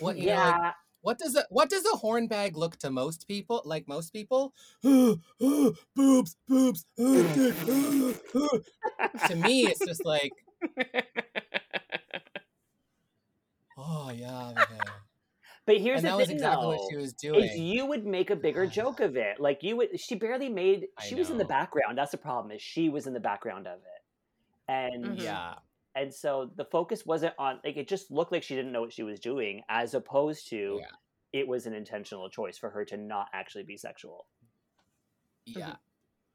what you know, Yeah. like, what does a what does a horn bag look to most people? Like most people, boobs, boobs. to me, it's just like, oh yeah, but here's and the that was thing, exactly though. what she was is doing. you would make a bigger joke of it. Like you would she barely made she was in the background. That's the problem, is she was in the background of it. And Mhm. Yeah, and so the focus wasn't on like it just looked like she didn't know what she was doing, as opposed to Yeah. it was an intentional choice for her to not actually be sexual. yeah,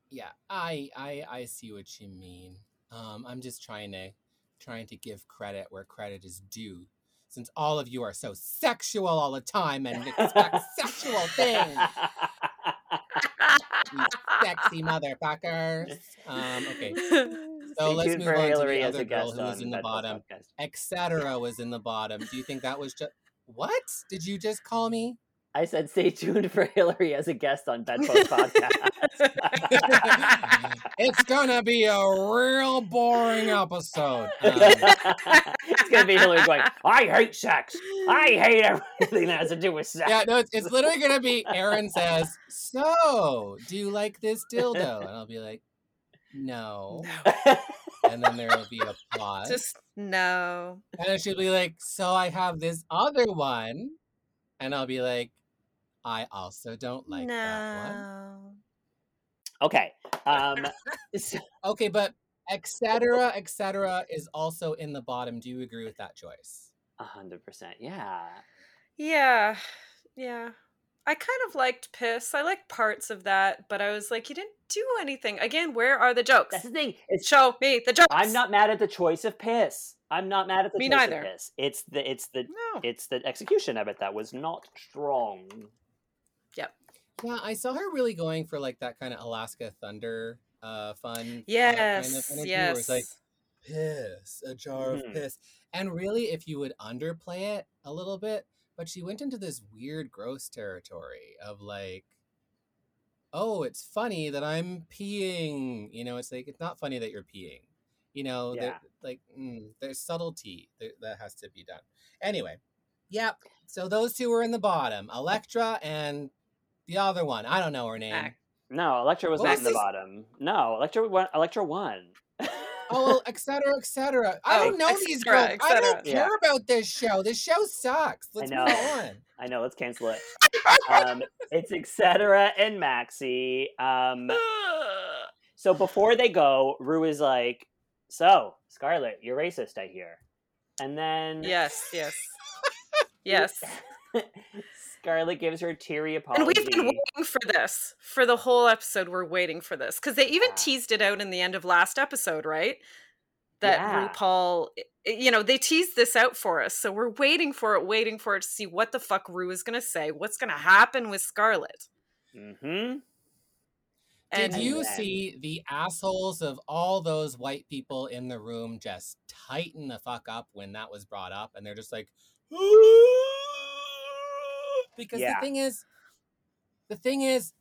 yeah. I I I see what you mean. Um, I'm just trying to trying to give credit where credit is due. Since all of you are so sexual all the time and expect sexual things, you sexy motherfuckers. Um, okay, So Stay let's move for on to the other a girl who was in the bottom. Podcast. etc. was in the bottom. Do you think that was just what did you just call me? I said stay tuned for Hillary as a guest on Bedpost Podcast. it's gonna be a real boring episode. Um, it's gonna be Hillary going, I hate sex. I hate everything that has to do with sex. yeah, no, it's, it's literally gonna be. Erin says, "So, do you like this dildo?" And I'll be like, "No." And then there will be a pause, Just no. and then she'll be like, "So I have this other one," and I'll be like, "I also don't like that one." okay. Um Okay, but etc. etc. is also in the bottom. Do you agree with that choice? a hundred percent, yeah. Yeah. Yeah. I kind of liked piss. I liked parts of that, but I was like, you didn't do anything. Again, where are the jokes? That's the thing. It's Show me the jokes. I'm not mad at the choice of piss. I'm not mad at the Me choice neither. of piss. It's the it's the No. it's the execution of it that was not strong. Yep. Yeah, I saw her really going for like that kind of Alaska Thunder uh fun. uh, kind of Yes. energy yes. Where it's like piss, a jar Mhm. of piss. And really, if you would underplay it a little bit, but she went into this weird, gross territory of like, oh, it's funny that I'm peeing. You know, it's like, it's not funny that you're peeing. You know, there- Yeah. like, mm, there's subtlety that, that has to be done. Anyway, yep. So those two were in the bottom Elektra and the other one. I don't know her name. No, Elektra was What not was in the this- bottom. No, Elektra won. Elektra won. Oh, well, et cetera, et cetera. I Oh, don't know et these girls. I don't care Yeah. about this show. This show sucks. Let's move know. on. I know. Let's cancel it. Um, it's etc. and Maxi. Um, so before they go, Ru is like, "So, Scarlet, you're racist, I hear." And then yes. Yes. Yes. Scarlet gives her a teary apology. And we've been waiting for this for the whole episode. We're waiting for this because they even Yeah. teased it out in the end of last episode, right? That Yeah. RuPaul, you know, they teased this out for us, so we're waiting for it, waiting for it to see what the fuck Ru is gonna say, what's gonna happen with Scarlet. Mm-hmm. Did And you then- see the assholes of all those white people in the room just tighten the fuck up when that was brought up? And they're just like, because Yeah. the thing is, the thing is,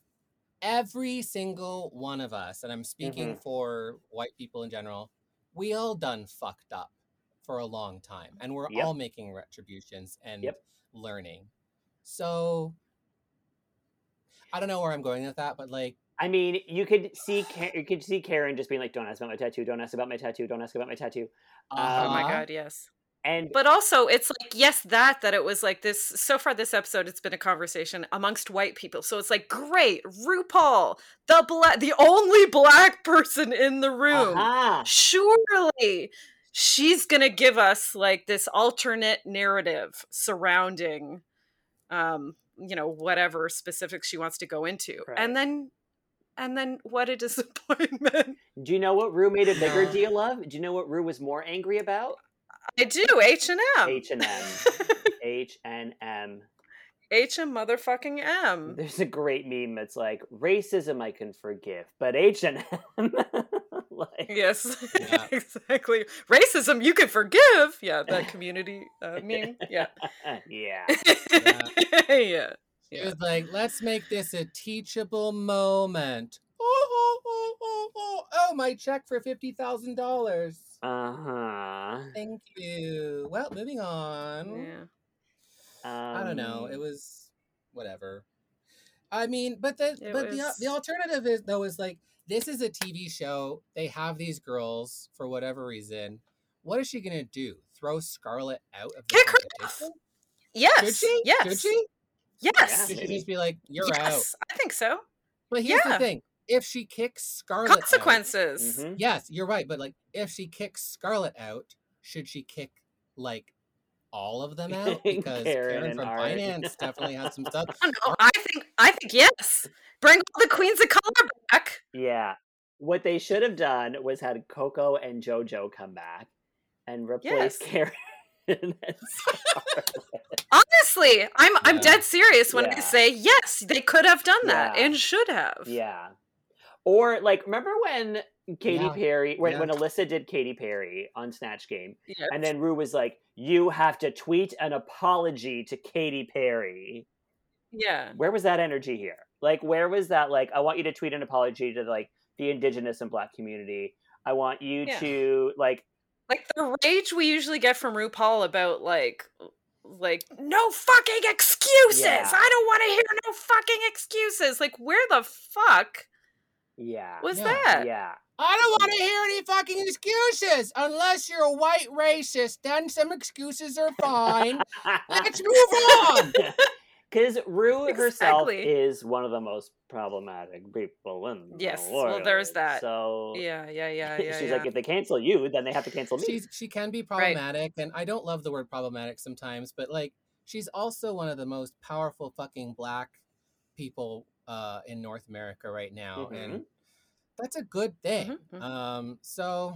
every single one of us, and I'm speaking Mm-hmm. for white people in general, we all done fucked up for a long time, and we're Yep. all making retributions and Yep. learning. So, I don't know where I'm going with that, but like. I mean, you could see you could see Karen just being like, "Don't ask about my tattoo. Don't ask about my tattoo. Don't ask about my tattoo." oh my uh-huh. god, yes. And But also, it's like yes, that that it was like this. So far, this episode, it's been a conversation amongst white people. So it's like great, RuPaul, the black, the only black person in the room. Aha. Surely, she's gonna give us like this alternate narrative surrounding, um, you know, whatever specifics she wants to go into, Right. and then, and then what a disappointment. Do you know what Ru made a bigger deal of? Do you know what Ru was more angry about? I do H and M. H and M. H and M. H and motherfucking M. There's a great meme that's like racism I can forgive, but H and M. like, Yes, Yeah. exactly. Racism you can forgive. Yeah, that community uh, meme. Yeah. yeah. yeah. It Yeah. was like, let's make this a teachable moment. Oh, oh, oh, oh, oh, oh my check for $50,000. Uh huh. Thank you. Well, moving on. Yeah. I don't know. It Um, was whatever. I mean, but the but the was- the alternative is though is like this is a TV show. They have these girls for whatever reason. What is she gonna do? Throw Scarlet out of the Kick her competition? Yes. Should she? Yes. Should she? Yes. Should she just be like, "You're out"? yes. I think so. But here's Yeah. the thing: if she kicks Scarlet, out, Consequences. mhm. yes, you're right. But like, if she kicks Scarlet out, should she kick like all of them out? Because Karen Karen, from Art. finance definitely has some stuff. I don't know. I think. I think yes. Bring all the queens of color back. Yeah. What they should have done was had Coco and JoJo come back and replace Yes. Karen. Honestly, I'm I'm dead serious when I say yes. They could have done that Yeah. and should have. yeah. Or like, remember when Katy Yeah. Perry, when, Yeah. when Alyssa did Katy Perry on Snatch Game, Yes. and then Ru was like, "You have to tweet an apology to Katy Perry." yeah. Where was that energy here? Like, where was that? Like, I want you to tweet an apology to like the Indigenous and Black community. I want you Yeah. to like like the rage we usually get from RuPaul about like like no fucking excuses. Yeah. I don't want to hear no fucking excuses. Like where the fuck yeah. What's Yeah. that? Yeah. I don't want to hear any fucking excuses unless you're a white racist. Then some excuses are fine. Let's move on. Because Ru herself Exactly. is one of the most problematic people in the Yes, well, there's that. So Yeah, yeah, yeah, yeah. she's yeah. like, if they cancel you, then they have to cancel me. She's she can be problematic, and I don't love the word problematic sometimes, but like she's also one of the most powerful fucking black people uh, in North America right now, Mhm. and that's a good thing. Mhm, mhm. Um, so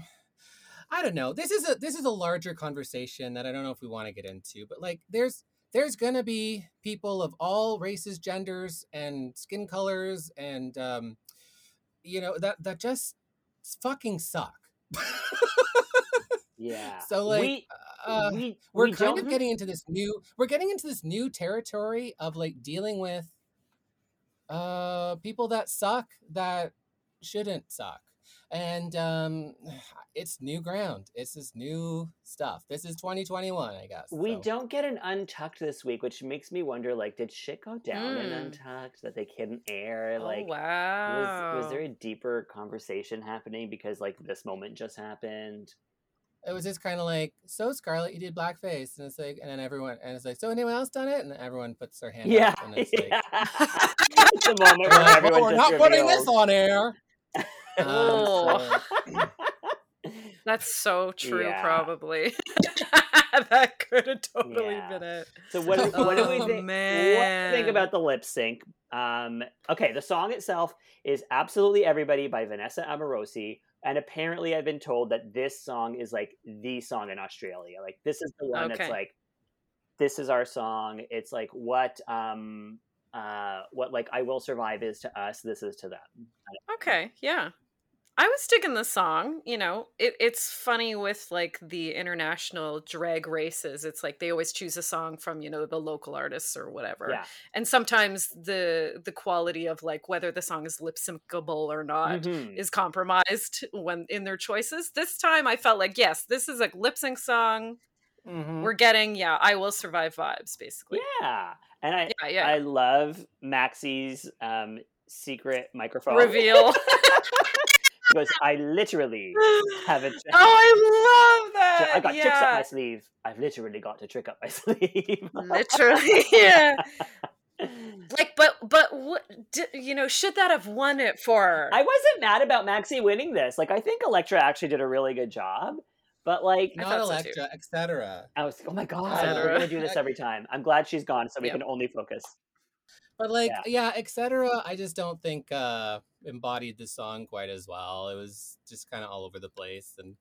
I don't know. This is a this is a larger conversation that I don't know if we want to get into, but like there's there's gonna be people of all races, genders, and skin colors, and um, you know that that just fucking suck. Yeah. so like we, uh, we, we're we kind don't- of getting into this new we're getting into this new territory of like dealing with uh people that suck that shouldn't suck and um it's new ground it's this new stuff this is 2021 i guess We so. don't get an untucked this week, which makes me wonder like, did shit go down in Hmm. untucked that they couldn't air? oh Like, wow. was, was there a deeper conversation happening because like this moment just happened? It was just kind of like so scarlet you did blackface and it's like and then everyone and it's like so anyone else done it and everyone puts their hand Yeah. up and it's like yeah. it's the moment we're where like, everyone "Oh, we're just not putting this on air Um, Oh. so- That's so true, Yeah. probably. that could have totally Yeah. been it. So what do, what do we Oh, think? What think about the lip sync? Um, okay, the song itself is "Absolutely Everybody" by Vanessa Amorosi, and apparently, I've been told that this song is like the song in Australia. Like this is the one that's like, this is our song. It's like what um uh what like "I Will Survive" is to us. This is to them. Okay, yeah. I was digging the song. You know, it, it's funny with like the international drag races. It's like they always choose a song from you know the local artists or whatever. Yeah. And sometimes the the quality of like whether the song is lip syncable or not Mhm. is compromised when in their choices. This time I felt like yes, this is a lip sync song. Mhm. We're getting yeah, I will survive vibes basically. Yeah, and I Yeah, yeah. I love Maxi's um secret microphone Reveal. because I literally have a. Oh, I love that. I got tricks up my sleeve. I've literally got to trick up my sleeve. Literally, yeah. Like, but but what? di- You know, should that have won it for? her? I wasn't mad about Maxi winning this. Like, I think Elektra actually did a really good job. But like, I not thought so. Elektra, etc. I was, like, oh my god, cetera. we're gonna do this every time. I'm glad she's gone, so we Yep. can only focus. But like, Yeah. yeah, etc. I just don't think uh embodied the song quite as well. It was just kind of all over the place, and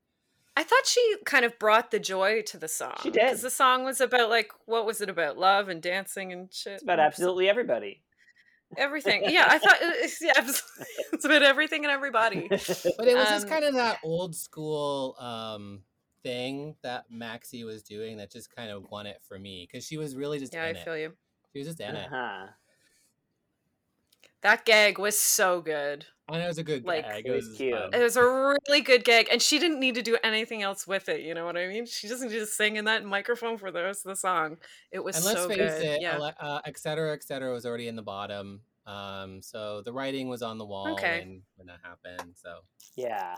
I thought she kind of brought the joy to the song. She did. because the song was about like what was it about? Love and dancing and shit. It's about absolutely everybody. everything. Yeah, I thought it's, yeah, it's, it's about everything and everybody. but it was just Um, kind of that old school um thing that Maxi was doing that just kind of won it for me because she was really just Yeah, I it. feel you. She was just in it, uh-huh. That gag was so good. I know it was a good Like, gag. it was cute. fun. It was a really good gag, and she didn't need to do anything else with it. You know what I mean? She doesn't need to sing in that microphone for the rest of the song. It was and let's so face good. it, yeah. ele- uh, et cetera, et cetera was already in the bottom. Um, so the writing was on the wall Okay. when, when that happened. So Yeah.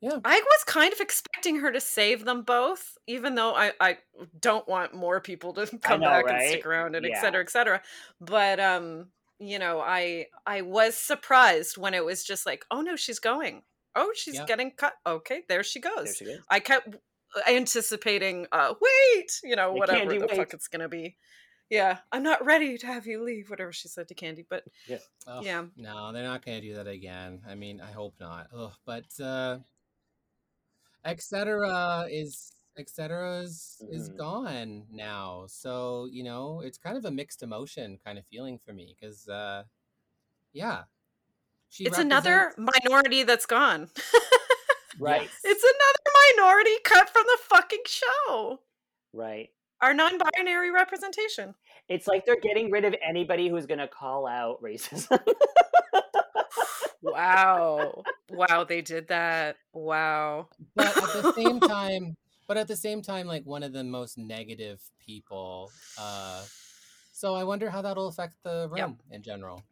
yeah. I was kind of expecting her to save them both, even though I, I don't want more people to come know, back and stick around and et Yeah. cetera, et cetera. But um, you know, I I was surprised when it was just like, oh no, she's going. Oh, she's Yeah. getting cut. Okay, there she goes. There she goes. I kept anticipating, uh, wait, you know, Yeah, whatever the wait. fuck it's gonna be. Yeah, I'm not ready to have you leave, whatever she said to Candy, but ugh, Yeah. no, they're not going to do that again. I mean, I hope not. Ugh, but uh, et cetera is et cetera is, is Mhm. gone now. So you know, it's kind of a mixed emotion kind of feeling for me because uh, yeah, she it's another minority that's gone. Right. It's another minority cut from the fucking show. Right. Our non-binary representation. It's like they're getting rid of anybody who's going to call out racism. Wow. wow, they did that. Wow. but at the same time but at the same time like one of the most negative people uh so i wonder how that'll affect the room Yep. in general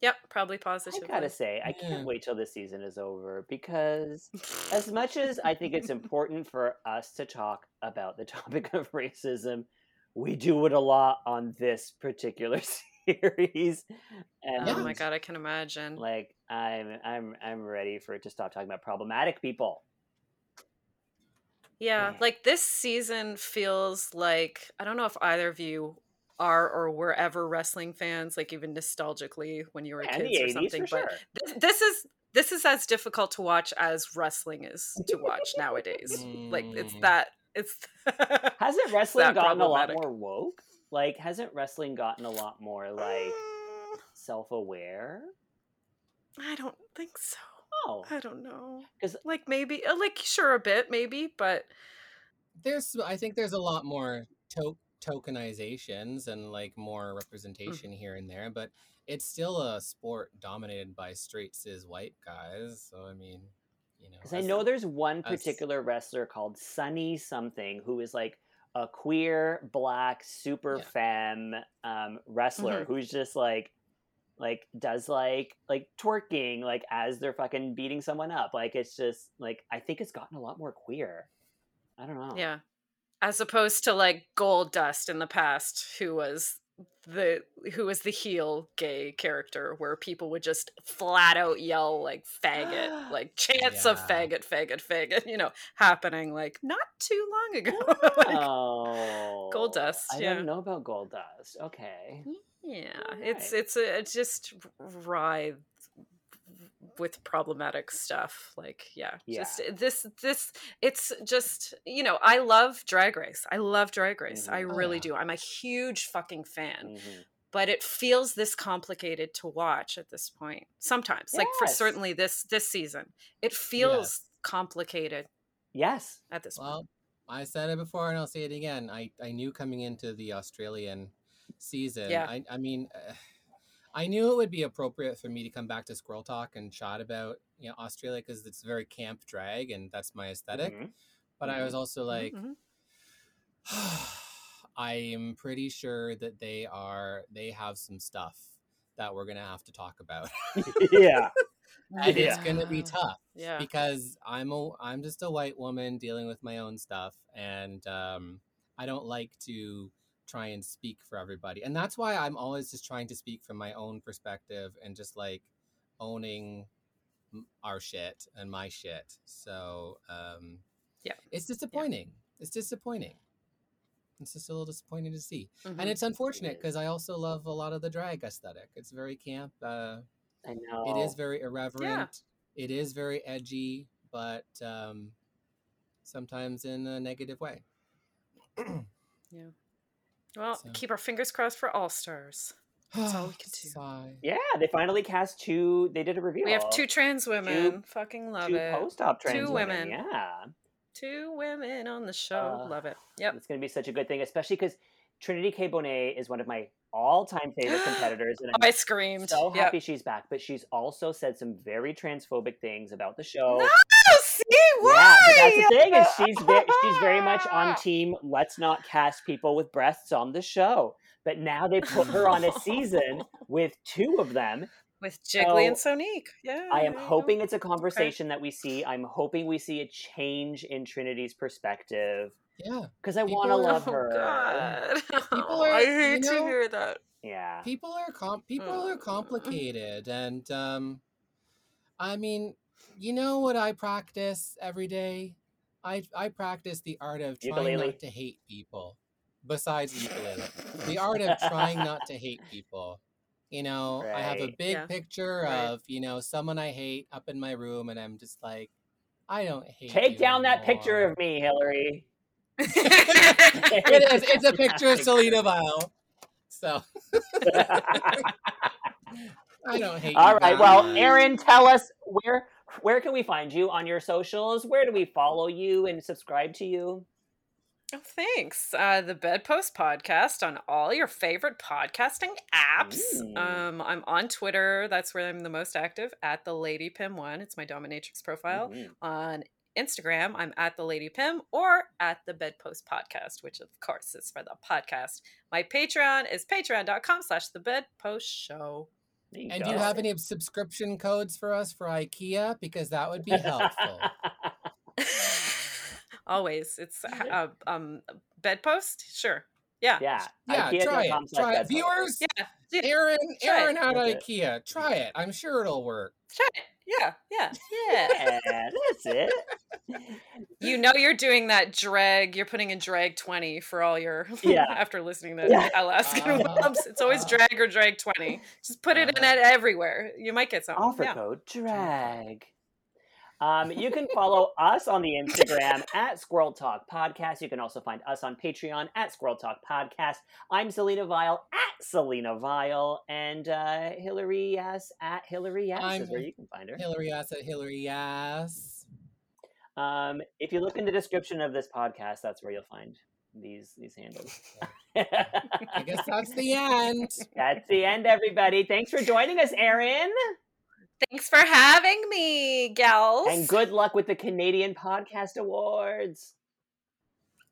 Yep, probably positive. I positively. gotta say, I can't wait till this season is over because, as much as I think it's important for us to talk about the topic of racism, we do it a lot on this particular series. And Oh my god, I can imagine. like I'm, I'm, I'm ready for it to stop talking about problematic people. Yeah, Yeah. like this season feels like I don't know if either of you are or were ever wrestling fans, like even nostalgically when you were Yeah, kids or something. But sure. this, this is this is as difficult to watch as wrestling is to watch nowadays. Like it's Mm. that it's Hasn't wrestling gotten a lot more woke? Like, hasn't wrestling gotten a lot more like Mm, self-aware? I don't think so. Oh, I don't know. 'Cause- like maybe uh, like sure a bit maybe, but there's I think there's a lot more to- tokenizations and like more representation here and there, but it's still a sport dominated by straight cis white guys. So I mean, you know, because I know there's one particular wrestler called Sunny something who is like a queer black super Yeah. femme um, wrestler who's just like like does like like twerking like as they're fucking beating someone up like it's just like i think it's gotten a lot more queer i don't know yeah. As opposed to like Goldust in the past, who was the who was the heel gay character where people would just flat out yell like faggot, like chants of Yeah. faggot, faggot, faggot, you know, happening like not too long ago. Like, oh Goldust, i yeah. don't know about goldust okay mm. Yeah, it's it's a, it's just writhe with problematic stuff. Like, yeah, just this this it's just you know I love Drag Race. I love Drag Race. I Mhm. Oh, really yeah. do. I'm a huge fucking fan. Mhm. But it feels this complicated to watch at this point. Sometimes, like for certainly this this season, it feels complicated yes at this point. Well, I said it before and I'll say it again. I, I knew coming into the Australian season. Yeah. I, I mean, uh, I knew it would be appropriate for me to come back to Squirrel Talk and chat about you know Australia because it's very camp drag and that's my esthetic Mhm. But I was also like, Mhm. I am pretty sure that they are they have some stuff that we're gonna have to talk about, yeah and it's gonna be tough Yeah. because I'm a I'm just a white woman dealing with my own stuff, and um, I don't like to try and speak for everybody, and that's why I'm always just trying to speak from my own perspective and just like owning our shit and my shit. So um, Yeah. it's disappointing. It's disappointing. It's just a little disappointing to see, Mhm. and it's unfortunate because I also love a lot of the drag aesthetic. It's very camp. Uh, i know it is very irreverent. It is very edgy, but um, sometimes in a negative way. Well, So- keep our fingers crossed for All Stars. That's all we can do. Sigh. yeah they finally cast two they did a reveal We have two trans women. Fucking love two it. post-op trans Two women. women. yeah Two women on the show. Uh, love it. Yep. It's going to be such a good thing, especially because Trinity K. Bonet is one of my all-time favorite competitors, and I'm I screamed. so Yep. happy she's back. But she's also said some very transphobic things about the show. No, see why? Yeah, that's the thing is she's very, she's very much on team. Let's not cast people with breasts on the show. But now they put her on a season with two of them. with Jiggly and So, Sonique. Yeah. I am there you go. hoping it's a conversation that we see. I'm hoping we see a change in Trinity's perspective Yeah. because I want to are- love oh, her. God. People are- I you hate to hear that. Yeah. People are com- people are Mm. complicated, and um, I mean, you know what I practice every day? I I practice the art of trying Ukulele. not to hate people. Besides the ukulele, the art of trying not to hate people. You know, I have a big Yeah. picture Right. of you know someone I hate up in my room, and I'm just like, I don't hate. Take you down that picture of me, Hillary. it is. It's a picture of Selena Vile. So I don't hate. All you right. that Well. Erin, tell us where where can we find you on your socials? Where do we follow you and subscribe to you? Oh, thanks. Uh, the Bedpost Podcast on all your favorite podcasting apps. Mm. Um, I'm on Twitter. That's where I'm the most active at the Lady Pym one. It's my dominatrix profile. Mhm. On Instagram, I'm at the Lady Pym or at the Bedpost Podcast, which of course is for the podcast. My Patreon is patreon.com slash the Bedpost Show. There you And go. do you have any subscription codes for us for IKEA? Because that would be helpful. Always. It's uh, um Bedpost? Sure. Yeah. yeah. Yeah, try it. Try it. bedpost. Viewers, Yeah. yeah. Erin, Try it. Erin had That's it. IKEA. Try it. I'm sure it'll work. Try it. Yeah, yeah, yeah. Yeah, that's it. You know you're doing that drag. You're putting in drag twenty for all your Yeah. after listening to Yeah. Alaskan Uh-huh. Wubs. It's always Uh-huh. drag or drag twenty. Just put it in Uh-huh. it everywhere. You might get something. Offer Yeah. code drag. Um, you can follow us on the Instagram at Squirrel Talk Podcast. You can also find us on Patreon at Squirrel Talk Podcast. I'm Selena Vile at Selena Vile, and uh, Hillary Yes at Hillary Yes I'm is where you can find her. Hillary yes at Hillary yes. Um, if you look in the description of this podcast, that's where you'll find these these handles. I guess that's the end. that's the end, everybody. Thanks for joining us, Erin. Thanks for having me, gals. And good luck with the Canadian Podcast Awards.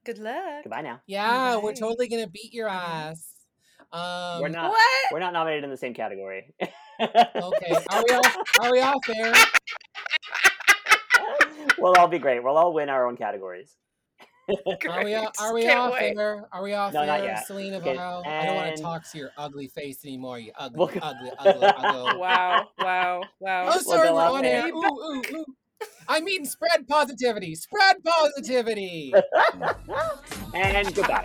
Good luck. Goodbye now. Yeah, we're totally gonna beat your ass. Um, We're not What? we're not nominated in the same category. Okay, are we all are we all fair? we'll all be great. We'll all win our own categories. Are we all, Great. are we Can't all wait. fair? Are we all No, not yet. Selena Okay, Vile? I don't want to talk to your ugly face anymore. You ugly, We'll ugly, ugly, ugly. Wow, wow, wow. Oh, sorry, go we're on air. Ooh, ooh, ooh. I mean, spread positivity. Spread positivity. and goodbye.